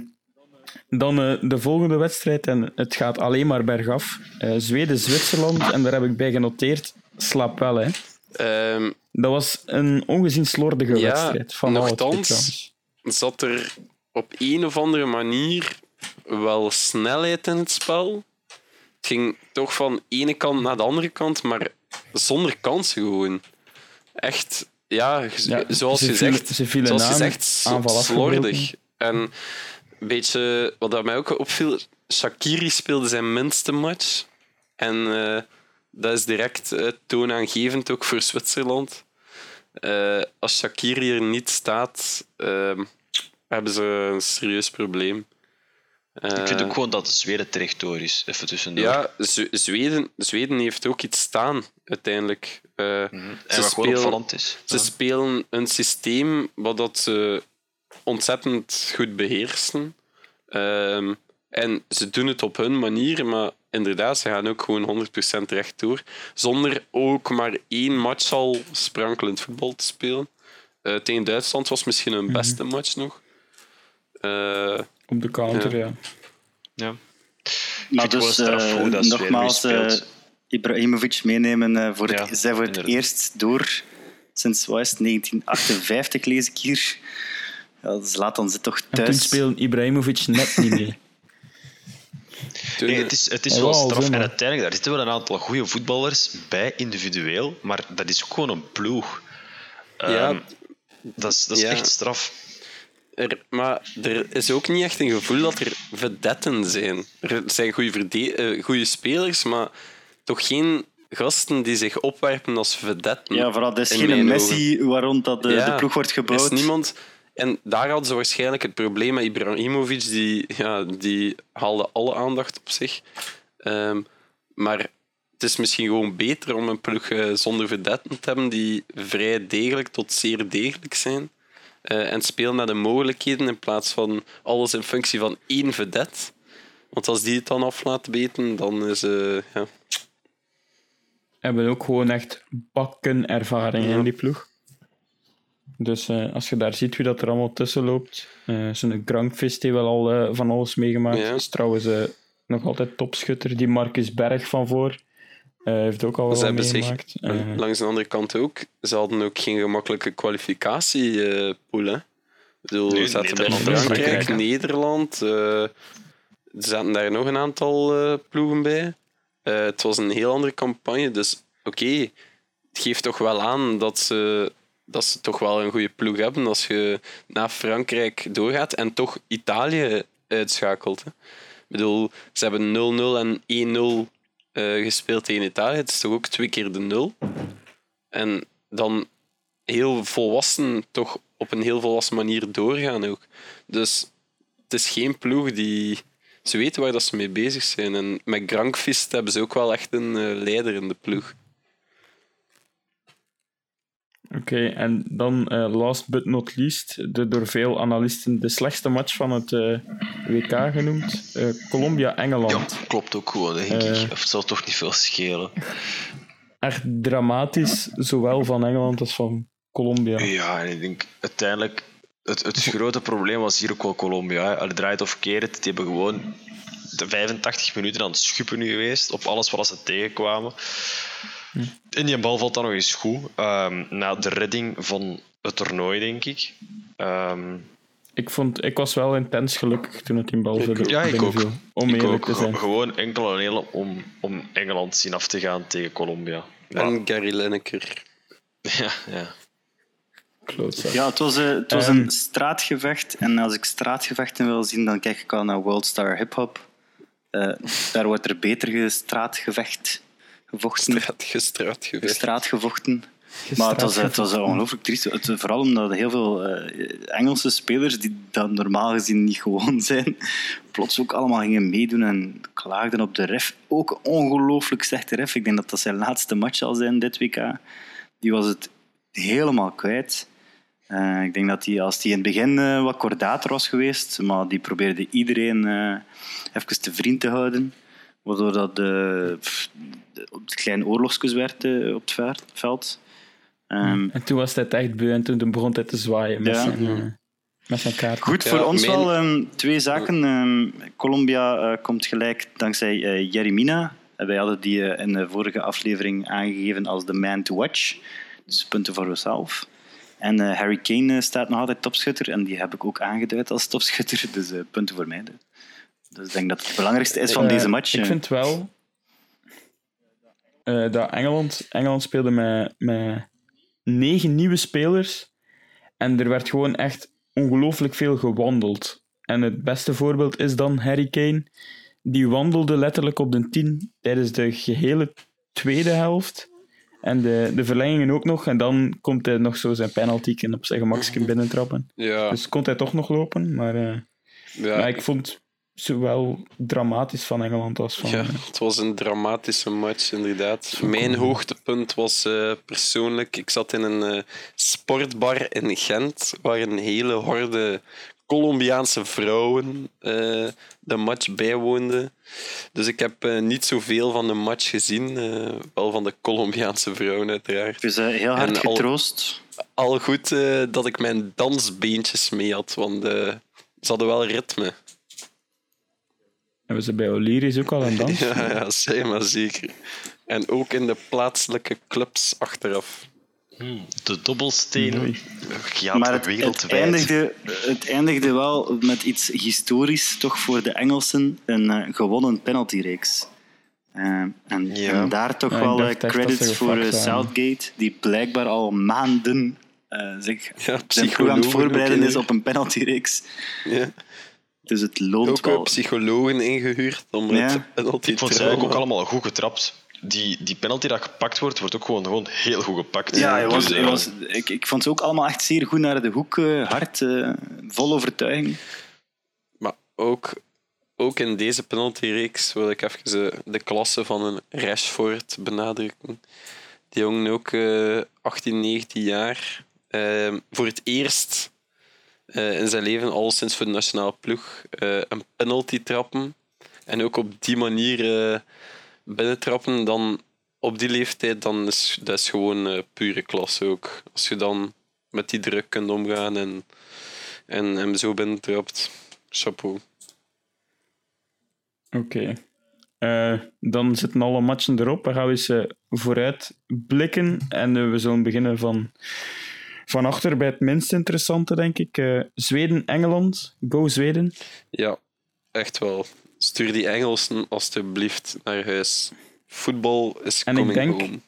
dan eh, de volgende wedstrijd, en het gaat alleen maar bergaf. Eh, Zweden-Zwitserland, en daar heb ik bij genoteerd, slaap wel, hè. Ehm, Dat was een ongezien slordige Ja, wedstrijd. Van trouwens. zat er op een of andere manier wel snelheid in het spel. Het ging toch van ene kant naar de andere kant, maar zonder kansen gewoon. Echt, ja, zoals je zegt, zoals s- aanval slordig. En een beetje, wat dat mij ook opviel, Shakiri speelde zijn minste match. En eh, dat is direct eh, toonaangevend ook voor Zwitserland. Eh, als Shakiri er niet staat, hebben ze een serieus probleem. Eh, Ik vind ook gewoon dat Zweden terecht door is. Even tussendoor. ja, Z- Zweden, Zweden heeft ook iets staan, uiteindelijk. Eh, Mhm. ze En wat gewoon spelen- opvallend is. Ze spelen een systeem wat dat ze ontzettend goed beheersen. Ehm, en ze doen het op hun manier, maar inderdaad, ze gaan ook gewoon 100% rechtdoor. Zonder ook maar één match al sprankelend voetbal te spelen. Eh, tegen Duitsland was misschien hun beste match nog. Eh, Op de counter, Ja. ja. Ja. Maar dus straf eh, dat nogmaals, eh, Ibrahimovic meenemen eh, voor Ja, het, zij voor het inderdaad. eerst door sinds wat is het, 1958 lees ik hier. Ja, dus laat dan ze toch En toen thuis. speelde Ibrahimovic net niet mee. Nee, het is, het is wel straf. En uiteindelijk, daar zitten wel een aantal goede voetballers bij, individueel. Maar dat is ook gewoon een ploeg. Ja. Ehm, dat is, dat is Ja. echt straf. Er, maar er is ook niet echt een gevoel dat er vedetten zijn. Er zijn goede, eh, spelers, maar toch geen gasten die zich opwerpen als vedetten. Ja, vooral, dat is geen Messi waar rond dat de, Ja, de ploeg wordt Er gebouwd. is niemand... En daar hadden ze waarschijnlijk het probleem met Ibrahimovic. Die, ja, die haalde alle aandacht op zich. Ehm, maar het is misschien gewoon beter om een ploeg eh, zonder vedetten te hebben die vrij degelijk tot zeer degelijk zijn. Eh, en spelen met de mogelijkheden in plaats van alles in functie van één vedet. Want als die het dan af laat beten, dan is... eh ja. Hebben ook gewoon echt bakken ervaring Ja. in die ploeg. Dus eh, als je daar ziet wie dat er allemaal tussen loopt. eh Zo'n Grankvist heeft wel al van alles meegemaakt. Ja. Is trouwens nog altijd topschutter. Die Marcus Berg van voor heeft ook al Ze wel hebben zich meegemaakt. Eh, langs de andere kant ook. Ze hadden ook geen gemakkelijke kwalificatiepool. hè. Ik bedoel, Nee, ze zaten bij Frankrijk. Nederland. eh, er zaten daar nog een aantal eh, ploegen bij. Eh, het was een heel andere campagne. Dus oké, het geeft toch wel aan dat ze, dat ze toch wel een goede ploeg hebben als je naar Frankrijk doorgaat en toch Italië uitschakelt. Hè. Ik bedoel, ze hebben 0-0 en 1-0 eh, gespeeld tegen Italië. Het is toch ook twee keer de 0. En dan heel volwassen, toch op een heel volwassen manier doorgaan ook. Dus het is geen ploeg die ze weten waar dat ze mee bezig zijn. En met Grankvist hebben ze ook wel echt een eh, leider in de ploeg. Oké, en dan eh, last but not least, de door veel analisten de slechtste match van het eh, WK genoemd. eh, Colombia-Engeland. Ja, klopt ook gewoon, denk ik. Of het zal toch niet veel schelen. Echt dramatisch, zowel van Engeland als van Colombia. Ja, en ik denk uiteindelijk... Het, het grote probleem was hier ook wel Colombia. Al draait of keert, die hebben gewoon de 85 minuten aan het schuppen nu geweest op alles wat ze tegenkwamen. En die bal valt dan nog eens goed. Ehm, na de redding van het toernooi, denk ik. Ehm, Ik, vond, ik was wel intens gelukkig toen het in bal ook. Ja, ik ook. Om ik ook. te zijn. Gewoon enkel en alleen om, om Engeland zien af te gaan tegen Colombia. En Gary Lineker. ja, ja. Klootzak. Ja, het was, eh, het was Ehm. een straatgevecht. En als ik straatgevechten wil zien, dan kijk ik al naar Worldstar Hip Hop. Eh, daar wordt er beter gestraatgevecht gevochten. Straat, gestraat gevecht. straatgevochten. Maar het was, het was ongelooflijk triest. Het, vooral omdat heel veel eh, Engelse spelers, die dat normaal gezien niet gewoon zijn, plots ook allemaal gingen meedoen en klaagden op de ref. Ook een ongelooflijk slechte ref. Ik denk dat dat zijn laatste match zal zijn, dit WK. Die was het helemaal kwijt. Eh, ik denk dat hij, als hij in het begin eh, wat kordater was geweest, maar die probeerde iedereen eh even te vriend te houden. Waardoor dat de, de- het klein oorlogskus werd eh, op het ver- veld. Ehm, En toen was hij het echt beu en toen begon hij te zwaaien met, Ja. zijn, eh, met zijn kaart. Goed, Ja, voor ons mijn- wel ehm, twee zaken. Ehm, Colombia eh, komt gelijk dankzij eh Jeremina. En wij hadden die eh, in de vorige aflevering aangegeven als de man to watch. Dus punten voor onszelf. En eh, Harry Kane eh, staat nog altijd topschutter. En die heb ik ook aangeduid als topschutter. Dus eh, punten voor mij. Dus ik denk dat het belangrijkste is van Eh, deze match. Ik vind wel eh, dat Engeland, Engeland speelde met, met negen nieuwe spelers en er werd gewoon echt ongelooflijk veel gewandeld. En het beste voorbeeld is dan Harry Kane. Die wandelde letterlijk op de 10 tijdens de gehele tweede helft. En de, de verlengingen ook nog. En dan komt hij nog zo zijn penalty op zijn gemakje binnentrappen. Ja, Dus kon hij toch nog lopen. Maar eh, ja. ja, ik vond zowel dramatisch van Engeland als van... Ja, het was een dramatische match, inderdaad. Mijn hoogtepunt was eh, persoonlijk... Ik zat in een eh, sportbar in Gent, waar een hele horde Colombiaanse vrouwen eh, de match bijwoonden. Dus ik heb eh, niet zoveel van de match gezien. eh, wel van de Colombiaanse vrouwen, uiteraard. Dus heel hard En al- getroost. Al goed eh, dat ik mijn dansbeentjes mee had, want ze hadden wel ritme. Hebben ze bij Oliris ook al een dans? Ja, ja, zeg maar zeker. En ook in de plaatselijke clubs achteraf. De dobbelsteen. Ja, maar het, eindigde, het eindigde wel met iets historisch, toch voor de Engelsen, een eh, gewonnen penaltyreeks. Eh, en, Ja. en daar toch Ja, wel eh, credits voor. Southgate, die blijkbaar al maanden eh, zich Ja, aan het voorbereiden is op een penaltyreeks. Ja. Dus het loont Ook wel. psychologen ingehuurd om Ja. het penalty Ik vond ze eigenlijk ook allemaal goed getrapt. Die, die penalty dat gepakt wordt, wordt ook gewoon, gewoon heel goed gepakt. Ja, hij was, Dus, hij eh, was, ik, ik vond ze ook allemaal echt zeer goed naar de hoek, eh, hard, eh, vol overtuiging. Maar ook, ook in deze penaltyreeks wil ik even de klasse van een Rashford benadrukken. Die jongen ook eh 18, 19 jaar. voor het eerst eh, in zijn leven, al sinds voor de nationale ploeg, eh, een penalty trappen. En ook op die manier eh, binnentrappen, dan op die leeftijd, dan is dat is gewoon pure klasse ook. Als je dan met die druk kunt omgaan en, en hem zo binnentrapt. Chapeau. Oké. Dan zitten alle matchen erop. Dan gaan we eens vooruit blikken. En we zullen beginnen van, van achter bij het minst interessante, denk ik. Eh, Zweden-Engeland. Go Zweden. Ja, echt wel. Stuur die Engelsen alstublieft naar huis. Voetbal is En ik denk- home.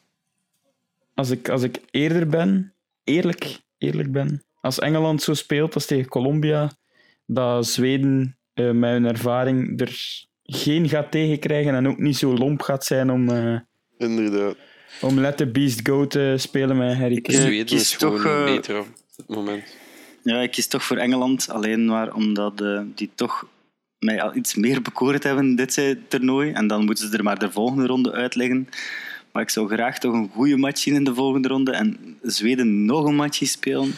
Als ik, als ik eerder ben, eerlijk, eerlijk ben, als Engeland zo speelt als tegen Colombia, dat Zweden eh, met hun ervaring er geen gaat tegenkrijgen en ook niet zo lomp gaat zijn om, eh, Inderdaad. Om Let the Beast Go te spelen met Harry Kane. Zweden kies is gewoon toch, eh, beter op dit moment. Ja, ik kies toch voor Engeland, alleen maar omdat eh, die toch mij al iets meer bekoord hebben dit toernooi. En dan moeten ze er maar de volgende ronde uitleggen. Maar ik zou graag toch een goede match zien in de volgende ronde. En Zweden nog een matchje spelen.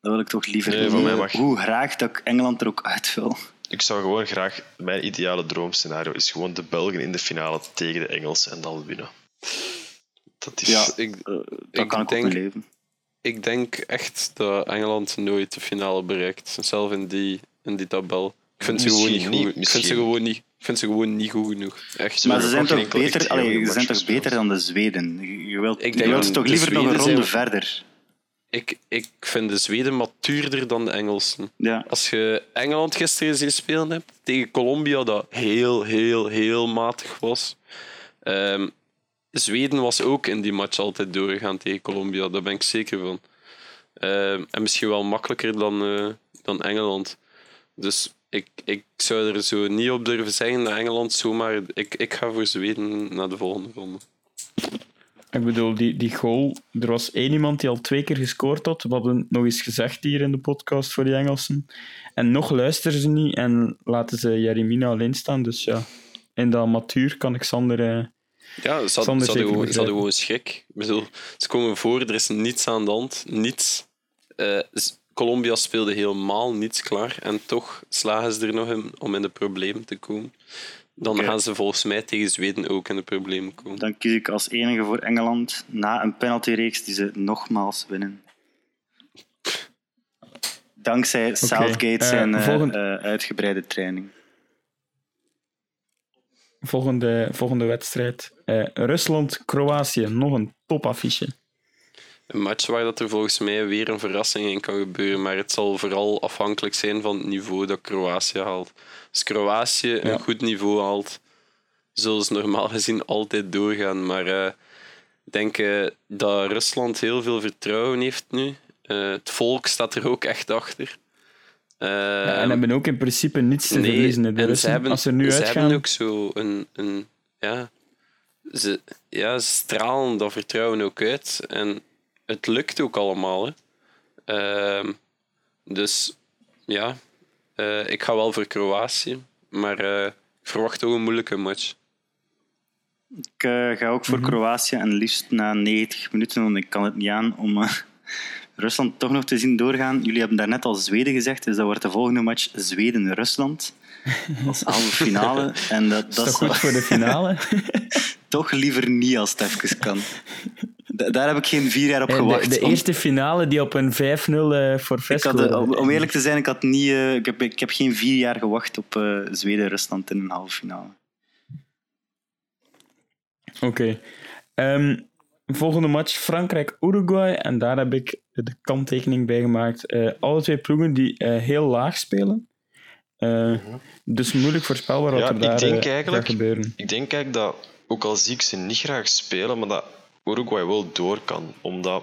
Dat wil ik toch liever Nee, doen. van mij mag- Hoe graag dat ik Engeland er ook uit wil. Ik zou gewoon graag... Mijn ideale droomscenario is gewoon de Belgen in de finale tegen de Engelsen en dan winnen. Dat is... Ja. Ik, Eh, dat Ik kan ik denk- leven. ik denk echt dat Engeland nooit de finale bereikt. Zelf in die, in die tabel. Ik vind ze gewoon niet niet, goed. Ik vind ze gewoon niet, ik vind ze gewoon niet goed genoeg. Echt. Ze Maar ze zijn toch beter, allee, ze zijn toch beter dan de Zweden? Je- Je wilt, Ik je denk wilt toch liever nog een ronde zijn- verder? Ik, ik vind de Zweden matuurder dan de Engelsen. Ja. Als je Engeland gisteren zien spelen hebt tegen Colombia, dat heel, heel, heel matig was. Ehm, Zweden was ook in die match altijd doorgegaan tegen Colombia, daar ben ik zeker van. Ehm, en misschien wel makkelijker dan, eh, dan Engeland. Dus ik, ik zou er zo niet op durven zeggen dat Engeland zomaar. Ik, ik ga voor Zweden naar de volgende ronde. Ik bedoel, die, die goal... Er was één iemand die al twee keer gescoord had. We hadden nog eens gezegd hier in de podcast voor die Engelsen. En nog luisteren ze niet en laten ze Jeremina alleen staan. Dus ja, in dat matuur kan ik Sander... eh, Ja, ze hadden, ze zeker hadden, gewoon, ze hadden begrijpen. gewoon schrik. Ik bedoel, ze komen voor, er is niets aan de hand. Niets. Eh, s- Colombia speelde helemaal niets klaar. En toch slagen ze er nog in om in de problemen te komen. Dan gaan ze volgens mij tegen Zweden ook in de problemen komen. Dan kies ik als enige voor Engeland na een penaltyreeks die ze nogmaals winnen. Dankzij Southgate eh, zijn volgend- eh, uitgebreide training. Volgende, volgende wedstrijd. Eh, Rusland-Kroatië. Nog een topaffiche. Een match waar dat er volgens mij weer een verrassing in kan gebeuren. Maar het zal vooral afhankelijk zijn van het niveau dat Kroatië haalt. Als Kroatië Ja. een goed niveau haalt, zullen ze normaal gezien altijd doorgaan. Maar eh, ik denk eh, dat Rusland heel veel vertrouwen heeft nu. Het volk staat er ook echt achter. Eh, Ja, en hebben ook in principe niets te nee, verliezen. en Russen. ze hebben, Als ze er nu ze uitgaan... hebben ook zo een... een ja, ze, ja, ze stralen dat vertrouwen ook uit. En het lukt ook allemaal. Hè. Ehm, dus ja, eh, ik ga wel voor Kroatië. Maar eh, ik verwacht ook een moeilijke match. Ik eh, ga ook voor Kroatië en liefst na 90 minuten, want ik kan het niet aan om eh, Rusland toch nog te zien doorgaan. Jullie hebben daarnet al Zweden gezegd, dus dat wordt de volgende match Zweden-Rusland. Als halve finale. En dat, Dat is toch goed voor de finale? toch liever niet als het even kan. Da- Daar heb ik geen vier jaar op gewacht. de, de om- eerste finale die op een 5-0 eh voor om, om eerlijk te zijn, ik, had niet, eh, ik, heb, ik heb geen vier jaar gewacht op eh, Zweden-Rusland in een halve finale. Oké. Ehm, volgende match Frankrijk-Uruguay. En daar heb ik de kanttekening bij gemaakt. Eh, alle twee ploegen die eh, heel laag spelen. Eh, Dus moeilijk voorspelbaar wat Ja, er daar denk eigenlijk- gaat gebeuren. Ik denk eigenlijk dat, ook al zie ik ze niet graag spelen, maar dat Uruguay wel door kan. Omdat,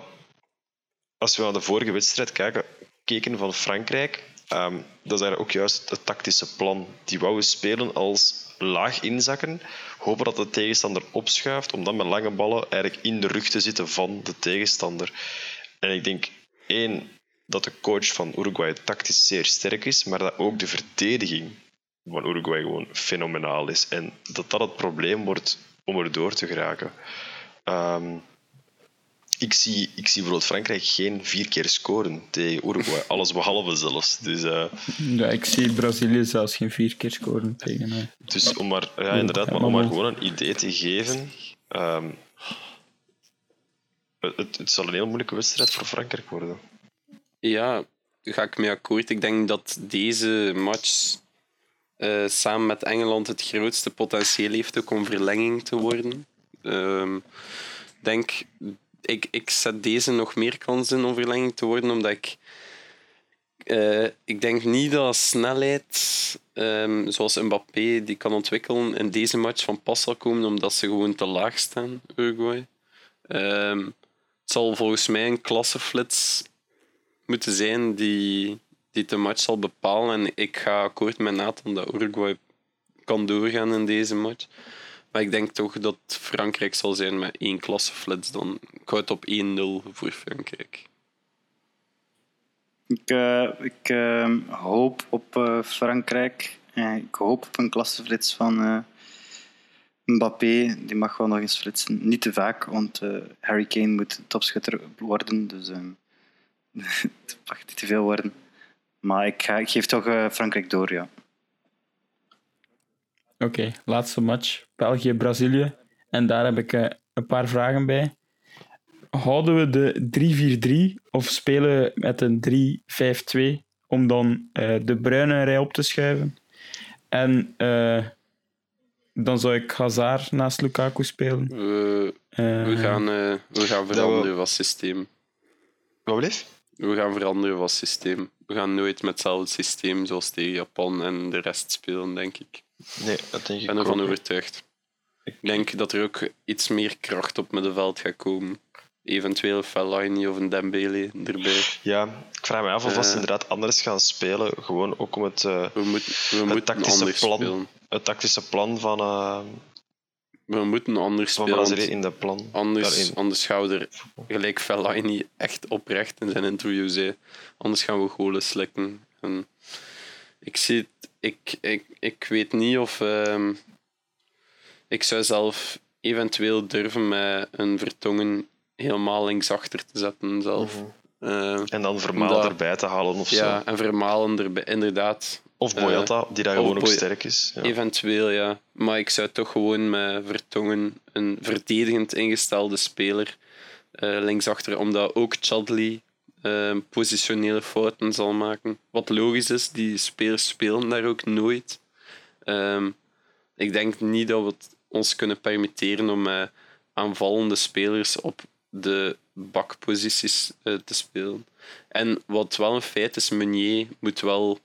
als we naar de vorige wedstrijd kijken, keken van Frankrijk, ehm, dat is eigenlijk ook juist het tactische plan. Die wouden spelen als laag inzakken, hopen dat de tegenstander opschuift, om dan met lange ballen eigenlijk in de rug te zitten van de tegenstander. En ik denk, één, dat de coach van Uruguay tactisch zeer sterk is, maar dat ook de verdediging van Uruguay gewoon fenomenaal is. En dat dat het probleem wordt om er door te geraken. Ehm, ik, zie, ik zie bijvoorbeeld Frankrijk geen vier keer scoren tegen Uruguay. Alles behalve zelfs. Dus, eh, Ja, ik zie Brazilië zelfs geen vier keer scoren tegen. eh. dus om maar, ja, inderdaad, maar om maar gewoon een idee te geven. ehm, het, het zal een heel moeilijke wedstrijd voor Frankrijk worden. Ja, ga ik mee akkoord. Ik denk dat deze match eh, samen met Engeland het grootste potentieel heeft ook om verlenging te worden. Ehm, denk, ik, ik zet deze nog meer kans in om verlenging te worden, omdat ik eh, ik denk niet dat snelheid, ehm, zoals Mbappé, die kan ontwikkelen in deze match van pas zal komen, omdat ze gewoon te laag staan, Uruguay. Ehm, het zal volgens mij een klasseflits moeten zijn die, die de match zal bepalen. En ik ga akkoord met Nathan dat Uruguay kan doorgaan in deze match. Maar ik denk toch dat Frankrijk zal zijn met één klasseflits dan. Ik op 1-0 voor Frankrijk. Ik, eh, ik eh, hoop op eh, Frankrijk. Eh, ik hoop op een klasseflits van Mbappé. Die mag wel nog eens flitsen. Niet te vaak, want Harry Kane moet topschutter worden. Dus eh, het mag niet te veel worden. Maar ik, ik geef toch Frankrijk door, ja. Oké, laatste match. België-Brazilië. En daar heb ik eh, een paar vragen bij. Houden we de 3-4-3 of spelen we met een 3-5-2 om dan eh, de bruine rij op te schuiven? En eh, dan zou ik Hazard naast Lukaku spelen. We, Eh, we, gaan, eh, we gaan veranderen van systeem. Wat bleef? We gaan veranderen van systeem. We gaan nooit met hetzelfde systeem zoals tegen Japan en de rest spelen, denk ik. Nee, dat denk Ik ik ben ervan overtuigd. Ik denk dat er ook iets meer kracht op middenveld gaat komen. Eventueel Fellaini of een Dembele erbij. Ja, ik vraag me af of als ze Eh. inderdaad anders gaan spelen, gewoon ook om het, eh, We, moet, we het moeten tactische anders plan, spelen. het tactische plan van, eh, We moeten anders van spelen. In dat plan. Anders, daarin. anders gaan we er, gelijk Fellaini echt oprecht in zijn interview zei, anders gaan we golen slikken. En ik, zie het, ik, ik, ik weet niet of... ehm, ik zou zelf eventueel durven met een Vertongen helemaal linksachter te zetten zelf. Eh, En dan Vermaal Omdat- erbij te halen of ja, zo. en Vermalen erbij, inderdaad. Of Boyata, die daar of gewoon ook sterk is. Ja. Eventueel, ja. Maar ik zou toch gewoon met Vertongen een verdedigend ingestelde speler eh, linksachter, omdat ook Chadli eh, positionele fouten zal maken. Wat logisch is, die spelers spelen daar ook nooit. Ehm, ik denk niet dat we het ons kunnen permitteren om met aanvallende spelers op de bakposities eh, te spelen. En wat wel een feit is, Meunier moet wel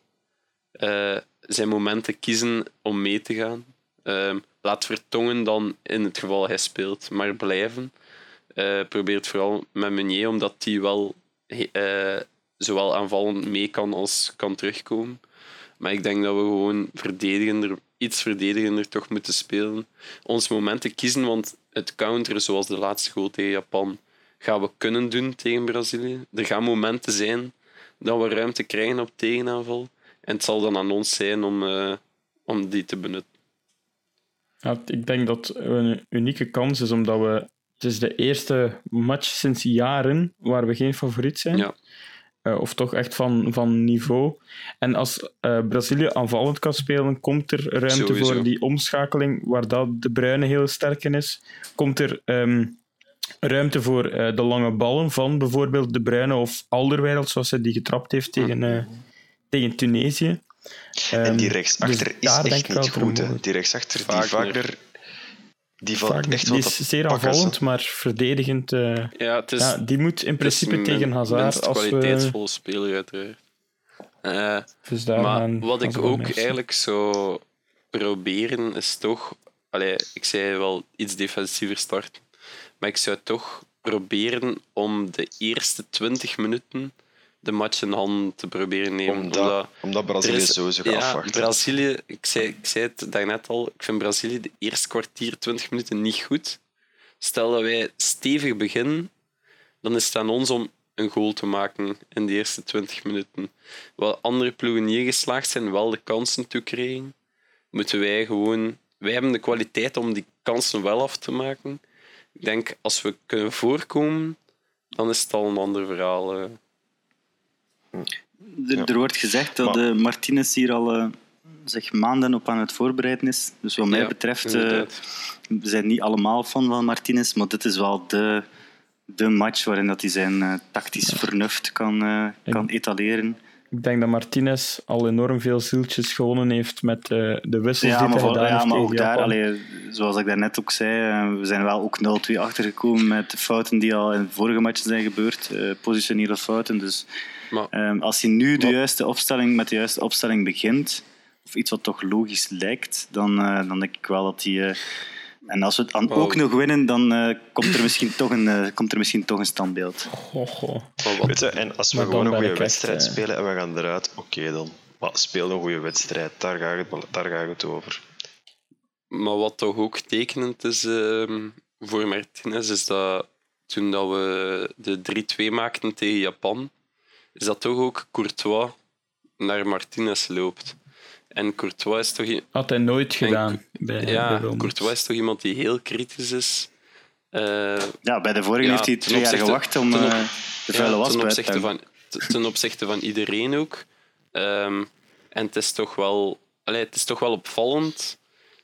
eh, zijn momenten kiezen om mee te gaan. Ehm, laat Vertongen dan, in het geval hij speelt, maar blijven. Eh probeer het vooral met Meunier, omdat die wel eh, zowel aanvallend mee kan als kan terugkomen. Maar ik denk dat we gewoon verdedigender, iets verdedigender toch moeten spelen. Ons momenten kiezen, want het counteren, zoals de laatste goal tegen Japan, gaan we kunnen doen tegen Brazilië. Er gaan momenten zijn dat we ruimte krijgen op tegenaanval. En het zal dan aan ons zijn om, eh, om die te benutten. Ja, ik denk dat het een unieke kans is, omdat we... Het is de eerste match sinds jaren waar we geen favoriet zijn. Ja. Eh, of toch echt van, van niveau. En als eh, Brazilië aanvallend kan spelen, komt er ruimte Sowieso. voor die omschakeling, waar dat de Bruyne heel sterk in is. Komt er ehm, ruimte voor eh, de lange ballen van bijvoorbeeld de Bruyne of Alderweireld, zoals hij die getrapt heeft tegen, eh, tegen Tunesië. En die Ehm, rechtsachter dus is echt niet goed. Hè. Die rechtsachter, die Wagner. Die valt Vaak- echt die wat is te zeer pakken, aanvallend, maar verdedigend. eh, Ja, het is, ja, die moet in het is principe tegen Hazard. Als we, kwaliteitsvolle speler, uiteraard. Eh, dus daar maar wat ik ook eigenlijk zou proberen, is toch... Allee, ik zei wel iets defensiever starten. Maar ik zou toch proberen om de eerste 20 minuten de match in handen te proberen nemen. Omdat, omdat Brazilië is- sowieso gaat ja, afwachten. Brazilië, ik zei, ik zei het daarnet al, ik vind Brazilië de eerste kwartier, 20 minuten niet goed. Stel dat wij stevig beginnen, dan is het aan ons om een goal te maken in de eerste 20 minuten. Waar andere ploegen niet geslaagd zijn, wel de kansen toekregen, moeten wij gewoon... Wij hebben de kwaliteit om die kansen wel af te maken. Ik denk, als we kunnen voorkomen, dan is het al een ander verhaal. Er, er wordt gezegd dat Maar- Martinez hier al eh, zich maanden op aan het voorbereiden is. Dus wat mij Ja, betreft, eh, we zijn niet allemaal fan van Martinez, maar dit is wel de, de match waarin dat hij zijn eh, tactisch vernuft kan, eh, kan etaleren. Ik denk dat Martinez al enorm veel zieltjes gewonnen heeft met eh, de wissels Ja, die hij gedaan ja, heeft maar ook daar, allee, zoals ik daarnet ook zei, we zijn wel ook 0-2 achtergekomen met de fouten die al in de vorige matchen zijn gebeurd, eh, positionele fouten. Dus Maar Ehm, als hij nu de juiste opstelling, met de juiste opstelling begint, of iets wat toch logisch lijkt, dan, eh, dan denk ik wel dat hij. eh, en als we het Wow. ook nog winnen, dan eh, komt, er misschien toch een, eh, komt er misschien toch een standbeeld. Weet je, en als we Maar gewoon een goede ik echt, wedstrijd spelen en we gaan eruit, oké dan. Maar speel een goede wedstrijd, daar gaat het, daar gaat het over. Maar wat toch ook tekenend is ehm, voor Martinez, is dat toen dat we de 3-2 maakten tegen Japan, is dat toch ook Courtois naar Martinez loopt. En Courtois is toch... Had hij nooit gedaan bij, bij Ja. Courtois is toch iemand die heel kritisch is. Eh, Ja, bij de vorige Ja, heeft hij ten twee jaar opzichte- gewacht om ten op- eh, de vuile ja, was ten te opzichte, hangen. van, ten opzichte van iedereen ook. Ehm, en het is toch wel... Allee, het is toch wel opvallend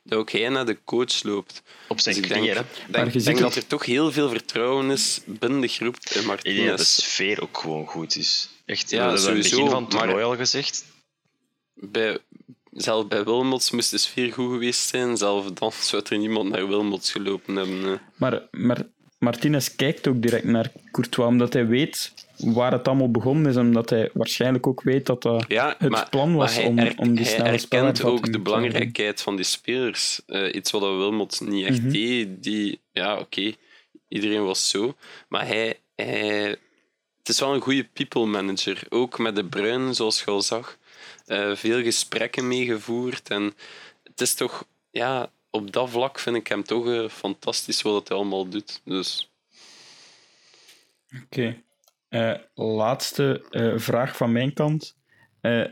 dat ook hij naar de coach loopt. Op zijn Dus ik denk, dat er toch heel veel vertrouwen is binnen de groep in Ik denk dat de Martinez. sfeer ook gewoon goed is. Echt, Ja, het sowieso, begin van het toernooi al gezegd. Bij, zelf bij Wilmots moest de sfeer goed geweest zijn. Zelf dan zou er niemand naar Wilmots gelopen hebben. Maar, maar Martinez kijkt ook direct naar Courtois, omdat hij weet waar het allemaal begonnen is. Omdat hij waarschijnlijk ook weet dat dat Ja, het maar, plan was hij, om, om die hij snelle erkent spelervatting ook de belangrijkheid van die spelers. Eh, iets wat Wilmot niet echt Mhm. deed. Die, ja, oké, iedereen was zo. Maar hij, hij... Het is wel een goede people manager. Ook met de Bruin, zoals je al zag. Eh, veel gesprekken meegevoerd. En het is toch... Ja, op dat vlak vind ik hem toch eh, fantastisch wat hij allemaal doet. Dus... Oké. Eh, laatste eh, vraag van mijn kant. Eh,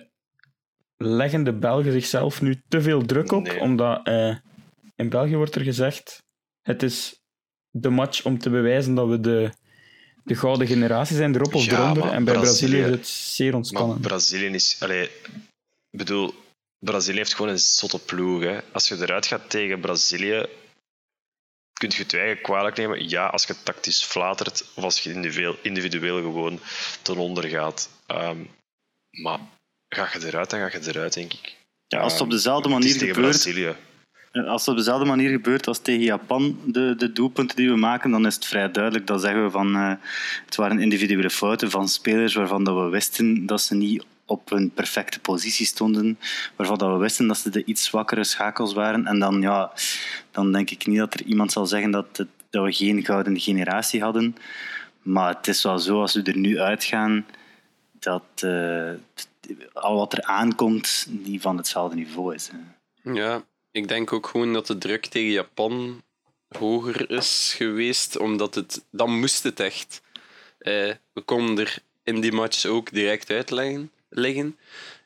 leggen de Belgen zichzelf nu te veel druk op? Nee. Omdat in België wordt er gezegd: het is de match om te bewijzen dat we de, de gouden generatie zijn, erop of Ja, eronder. En bij Brazilië is het zeer Maar ontspannen. Brazilië is... Allee, bedoel, Brazilië heeft gewoon een zotte ploeg. Hè. Als je eruit gaat tegen Brazilië, kun je het je eigen kwalijk nemen. Ja, als je tactisch flatert of als je individueel, individueel gewoon ten onder gaat. Ehm, maar ga je eruit, dan ga je eruit, denk ik. Ja, als het op dezelfde Het is manier gebeurt, Brazilië. Eh, Als het op dezelfde manier gebeurt als tegen Japan, de, de doelpunten die we maken, dan is het vrij duidelijk. Dan zeggen we van eh, het waren individuele fouten van spelers waarvan dat we wisten dat ze niet op hun perfecte positie stonden, waarvan dat we wisten dat ze de iets zwakkere schakels waren. En dan, ja, dan denk ik niet dat er iemand zal zeggen dat, dat we geen gouden generatie hadden. Maar het is wel zo, als we er nu uitgaan, dat eh, al wat er aankomt niet van hetzelfde niveau is. Ja, ik denk ook gewoon dat de druk tegen Japan hoger is geweest, omdat het... Dan moest het echt. Eh, we konden er in die match ook direct uit liggen.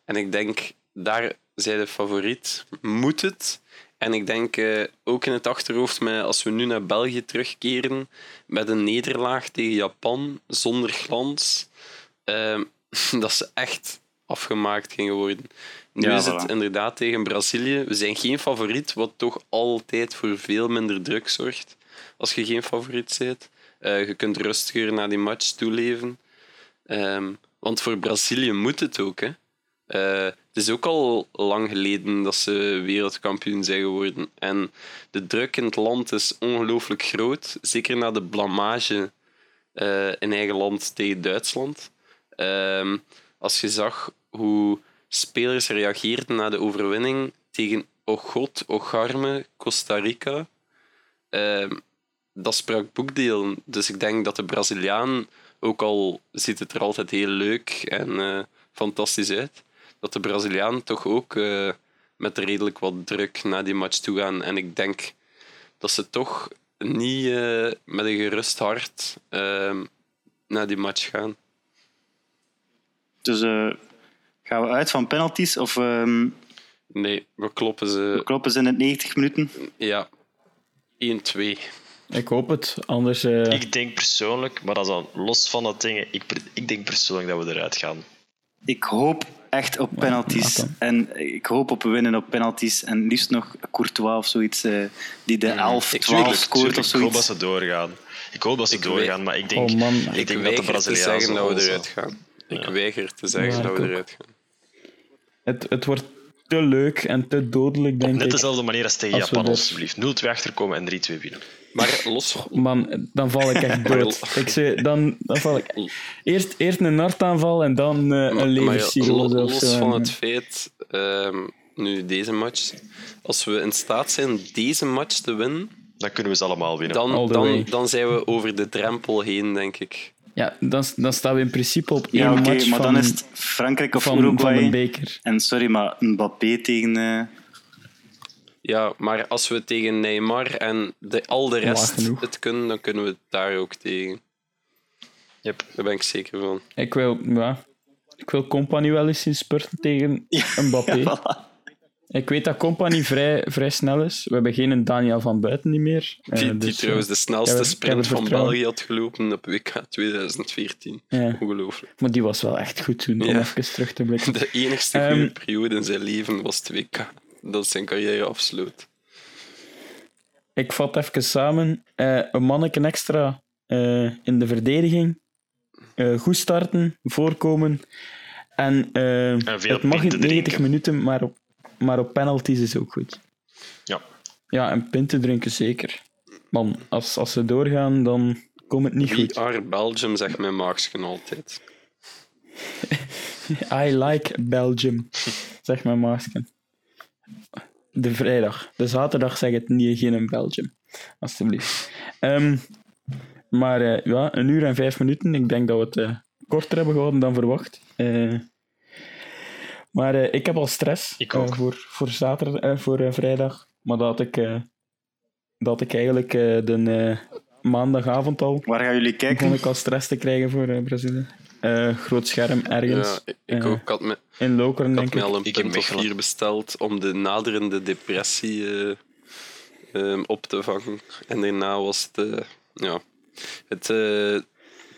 En ik denk, daar zij de favoriet. Moet het. En ik denk eh, ook in het achterhoofd, met, als we nu naar België terugkeren, met een nederlaag tegen Japan, zonder glans, eh, dat ze echt afgemaakt gingen worden. Nu Ja, is het voilà. inderdaad tegen Brazilië. We zijn geen favoriet, wat toch altijd voor veel minder druk zorgt als je geen favoriet bent. Eh, je kunt rustiger naar die match toeleven. Ehm, want voor Brazilië moet het ook. Hè. Eh, het is ook al lang geleden dat ze wereldkampioen zijn geworden. En de druk in het land is ongelooflijk groot. Zeker na de blamage eh, in eigen land tegen Duitsland. Ehm, als je zag hoe spelers reageerden na de overwinning tegen oh god, oh garme, Costa Rica. Ehm, dat sprak boekdelen. Dus ik denk dat de Braziliaan, ook al ziet het er altijd heel leuk en eh, fantastisch uit, dat de Braziliaan toch ook eh, met redelijk wat druk naar die match toe gaan. En ik denk dat ze toch niet eh, met een gerust hart ehm, naar die match gaan. Dus gaan we uit van penalties of ehm, Nee, we kloppen ze. kloppen ze in het 90 minuten? Ja, 1-2. Ik hoop het, anders... eh, Ik denk persoonlijk, maar dat is dan los van dat dingen, ik, ik denk persoonlijk dat we eruit gaan. Ik hoop echt op penalties. En ik hoop op winnen op penalties. En liefst nog Courtois of zoiets, eh, die de 11, Ik- 12 tuurlijk, scoort of ik hoop dat zoiets. ze doorgaan. Ik hoop dat ze Ik doorgaan, weet- maar ik denk, Oh man, ik Ik denk dat de weiger te Braziliaanse zeggen dat we eruit gaan. Ik Ja. weiger te zeggen Ja, dat ik we eruit gaan. het, het wordt te leuk en te dodelijk, denk Net ik. dezelfde manier als tegen Als we Japan, alsjeblieft. 0-2 achterkomen en 3-2 winnen. Maar los, Man, dan val ik echt dood. ik zeg, dan, dan val ik... Eerst, eerst een hartaanval en dan eh, maar- een maar ja, los zo. van het feit, ehm, nu deze match, als we in staat zijn deze match te winnen, Dan kunnen we ze allemaal winnen. Dan, dan, dan zijn we over de drempel heen, denk ik. Ja, dan, dan staan we in principe op één Ja, oké, match maar van, dan is het Frankrijk of van, van Uruguay. een beker. en sorry, maar Mbappé tegen... eh, Ja, maar als we tegen Neymar en de, al de rest het kunnen, dan kunnen we het daar ook tegen. Yep. Daar ben ik zeker van. Ik wil, ja, ik wil Company wel eens zien spurten tegen Mbappé. voilà. Ik weet dat Company vrij, vrij snel is. We hebben geen Daniel van Buiten niet meer. Eh, Die, die dus, trouwens de snelste sprint van. België had gelopen op WK 2014. eh, ja. Ongelooflijk. Maar die was wel echt goed toen, om Ja. even terug te blikken. De enigste Ehm, goede periode in zijn leven was het WK. Dat zijn carrière afsloot. Ik vat even samen. Eh, een manneken extra eh, in de verdediging. Eh, goed starten, voorkomen. En eh, En het mag in pinten 90 drinken. minuten, maar op, maar op penalties is ook goed. Ja. Ja, en pinten drinken zeker. Man, als, als ze doorgaan, dan komt het niet Wie goed. are Belgium, zegt mijn maaksken altijd. I like Belgium, zegt mijn maasken. De vrijdag. De zaterdag zeg het niet, geen in Belgium. Alsjeblieft. Ehm, maar eh, ja, een uur en vijf minuten. Ik denk dat we het eh, korter hebben gehouden dan verwacht. Eh, maar ik heb al stress Ik ook. voor, voor, zaterdag, voor vrijdag. Maar dat ik, dat ik eigenlijk de maandagavond al Waar gaan jullie begon kijken? ik al stress te krijgen voor Brazilië. Eh, groot scherm ergens. Ja, ik, eh, ook. Ik had me, In Lokeren, ik denk had me ik. al een Ik heb punt of vier besteld om de naderende depressie eh, ehm, op te vangen. En daarna was het... ja, het, eh,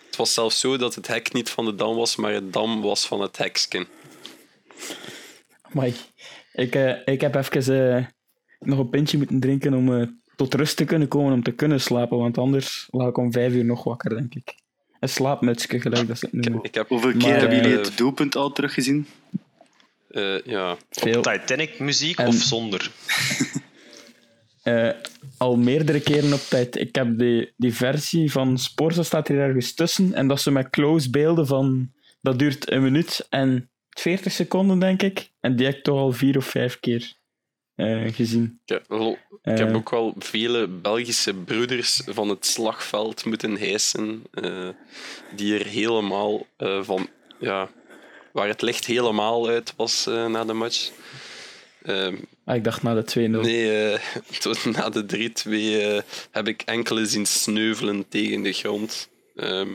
het was zelfs zo dat het hek niet van de dam was, maar het dam was van het heksken. Amai. Ik, ik heb even eh, nog een pintje moeten drinken om eh, tot rust te kunnen komen, om te kunnen slapen. Want anders lag ik om vijf uur nog wakker, denk ik. Een slaapmutsje, gelijk dat ze het noemen. Ik heb Hoeveel keer hebben jullie eh, het doelpunt al teruggezien? eh, ja, Veel, Titanic muziek En- of zonder? eh, al meerdere keren op tijd. Ik heb die, die versie van Sporza staat hier ergens tussen. En dat ze met close beelden van... Dat duurt een minuut en 40 seconden, denk ik. En die heb ik toch al vier of vijf keer eh, gezien. ik heb, wel- ik heb Eh, ook wel vele Belgische broeders van het slagveld moeten hijsen, eh, die er helemaal eh, van, ja, waar het licht helemaal uit was eh, na de match. Ehm, ah, ik dacht na de 2-0. nee, eh, tot na de 3-2 eh, heb ik enkele zien sneuvelen tegen de grond. Ehm,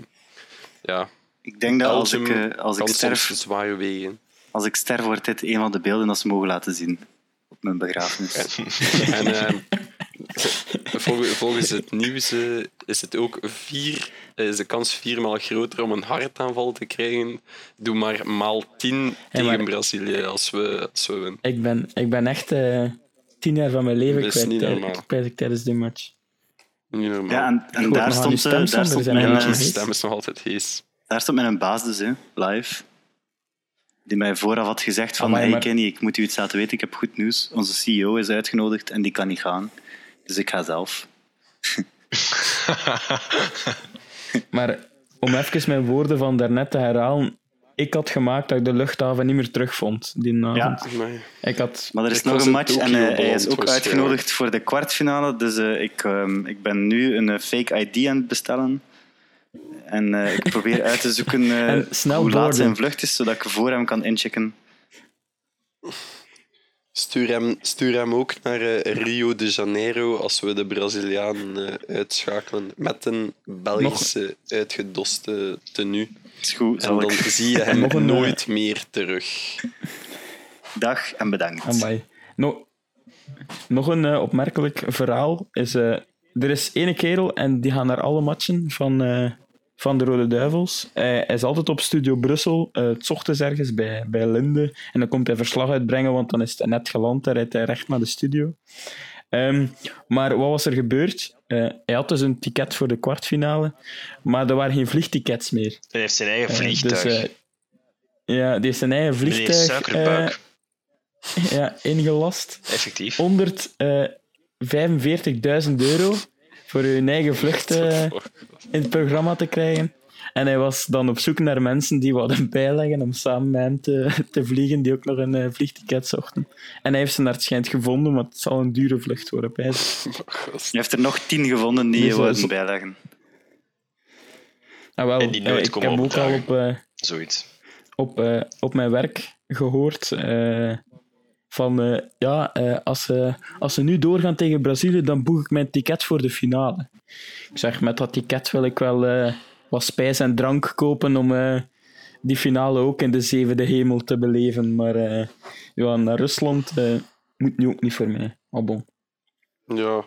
ja, Ik denk dat als ik, als ik sterf, als ik sterf, wordt dit een van de beelden dat ze mogen laten zien mijn begrafenis. En vol- volgens het nieuws eh, is het ook vier, eh, is de kans viermaal groter om een hartaanval te krijgen. Doe maar maal tien tegen maar- Brazilië als we, als we winnen. Ik ben, ik ben echt eh, tien jaar van mijn leven Dat is kwijt niet normaal. kwijt ik tijdens die match. Niet normaal. Ja, en, daar stond, stem daar, stond mijn, stem is nog altijd hees. daar stond mijn baas dus, hè, live. Die mij vooraf had gezegd van, Amai, hey maar- Kenny, ik moet u iets laten weten, ik heb goed nieuws. Onze CEO is uitgenodigd en die kan niet gaan. Dus ik ga zelf. Maar om even mijn woorden van daarnet te herhalen. Ik had gemaakt dat ik de luchthaven niet meer terugvond die avond. Ja. Maar Ik had... Maar er is Ik nog een match en eh, hij is ook uitgenodigd voor de kwartfinale. Dus eh, ik, ehm, ik ben nu een eh, fake ID aan het bestellen. En eh, ik probeer uit te zoeken eh, En snel hoe laat zijn vlucht is, zodat ik voor hem kan inchecken. Stuur hem, stuur hem ook naar eh, Rio de Janeiro als we de Brazilianen eh, uitschakelen met een Belgische uitgedoste tenue. Is goed, En zal dan ik. zie je hem een, nooit meer terug. Dag en bedankt. Amai. No, nog een opmerkelijk verhaal is... er is ene kerel en die gaat naar alle matchen van, eh, van de Rode Duivels. Hij hij is altijd op Studio Brussel. het ochtends ergens bij, bij Linde. En dan komt hij verslag uitbrengen, want dan is hij net geland. Dan rijdt hij recht naar de studio. Ehm, maar wat was er gebeurd? Eh, hij had dus een ticket voor de kwartfinale, maar er waren geen vliegtickets meer. Hij heeft zijn eigen Eh, vliegtuig. dus, eh, ja, die heeft zijn eigen vliegtuig ja, ingelast. Effectief. 145.000 euro voor hun eigen vlucht in het programma te krijgen. En hij was dan op zoek naar mensen die wilden bijleggen om samen met hem te, te vliegen, die ook nog een eh, vliegticket zochten. En hij heeft ze naar het schijnt gevonden, maar het zal een dure vlucht worden. Je heeft er nog tien gevonden die Dus, je wilden bijleggen. Ah, wel, En die eh, nooit ik komen heb ook al op, eh, Zoiets. op, op mijn werk gehoord eh, van eh, ja, eh, als, ze als ze nu doorgaan tegen Brazilië, dan boek ik mijn ticket voor de finale. Ik zeg, met dat ticket wil ik wel eh, wat spijs en drank kopen om eh, die finale ook in de zevende hemel te beleven. Maar eh, ja, naar Rusland, eh, moet nu ook niet voor mij. Ah, bon. Ja,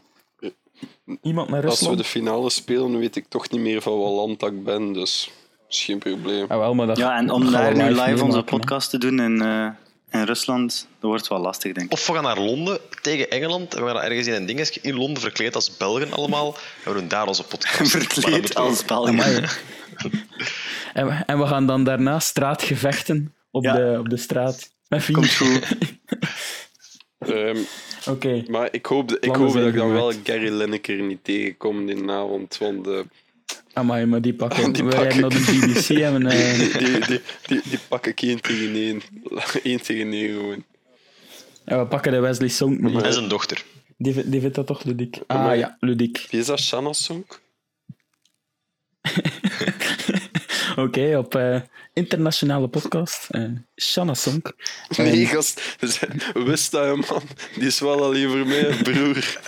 Iemand naar als we Rusland? de finale spelen, weet ik toch niet meer van wat land dat ik ben, dus is geen probleem. Ah, wel, maar dat Ja, en om daar nu live onze podcast te doen in, eh, in Rusland, dat wordt wel lastig, denk ik. Of we gaan naar Londen tegen Engeland en we gaan ergens in een dingetje in Londen verkleed als Belgen allemaal. En we doen daar onze podcast. Verkleed als. Amai. en, we, en we gaan dan daarna straatgevechten op, Ja. de, op de straat. Met Komt vier. goed. Ehm, Oké. maar ik hoop, ik Plannen hoop dat ik dan wel. Gary Lineker niet tegenkom die avond, want eh, Amai, maar die pakken. Die we pakken rijden naar de BBC en... eh, die, die, die, die pak ik één tegen één. Eén tegen één gewoon. we pakken de Wesley Song niet. En zijn dochter. Die, vindt- die vindt dat toch ludiek? Ah Amai. ja, ludiek. Wie is dat, Shanna Song? Oké, op eh, internationale podcast. eh Shanna Song. Nee, gast. Wist dat, man. Die is wel alleen voor mij, broer.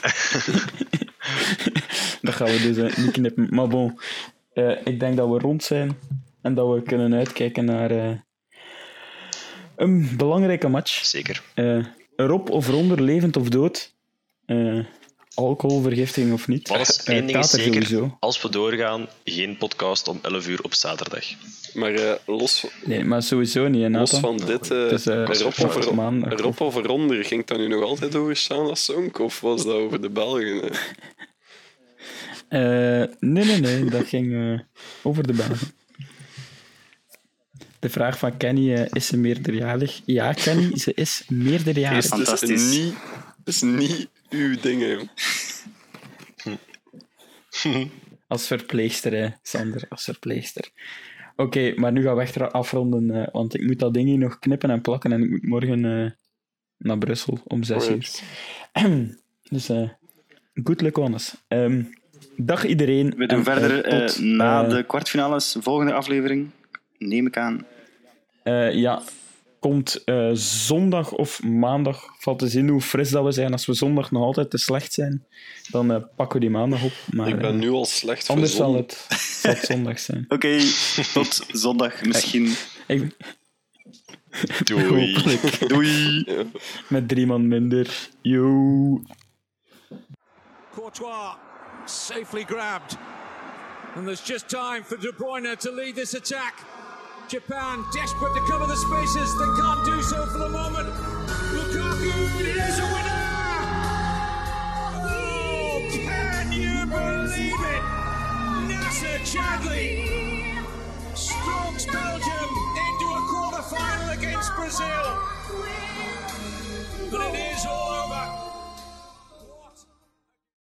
Dat gaan we dus eh, niet knippen. Maar bon, eh, ik denk dat we rond zijn en dat we kunnen uitkijken naar eh, een belangrijke match. Zeker. Erop of eronder, levend of dood. Alcoholvergiftiging of niet. Wat is Eh, één ding zeker, sowieso. als we doorgaan, geen podcast om 11 uur op zaterdag. Maar eh, los, Nee, maar sowieso niet, hè, los van dit, eh Het is, eh, erop, of er, eronder, ging dat nu nog altijd over Shanna Song? Of was dat over de Belgen? Eh, nee, nee, nee, dat ging over de Belgen. De vraag van Kenny, is ze meerderjarig? Ja, Kenny, ze is meerderjarig. Is- Het is Fantastisch. niet, het is niet uw ding, hè. Als verpleegster, hè, Sander, als verpleegster. Oké, maar nu gaan we echt afronden, eh, want ik moet dat ding hier nog knippen en plakken en ik moet morgen eh, naar Brussel om zes uur. Dus, eh good luck on us. Ehm, dag iedereen. We doen en, verder tot, na de kwartfinales, volgende aflevering. Neem ik aan. Eh, ja, komt eh, zondag of maandag. Valt te zien hoe fris dat we zijn. Als we zondag nog altijd te slecht zijn, dan eh, pakken we die maandag op. Maar Ik ben eh, nu al slecht anders zal het, zal het zondag zijn. Oké, tot zondag misschien. Ik, Doei. Doei! met drie man minder. Yo. Courtois safely grabbed. And there's just time for De Bruyne to lead this attack. Japan, desperate to cover the spaces. They can't do so for the moment. Lukaku is a winner! Oh, can you believe it? Nasser Chadley strokes Belgium into a quarter-final against Brazil. But it is all over.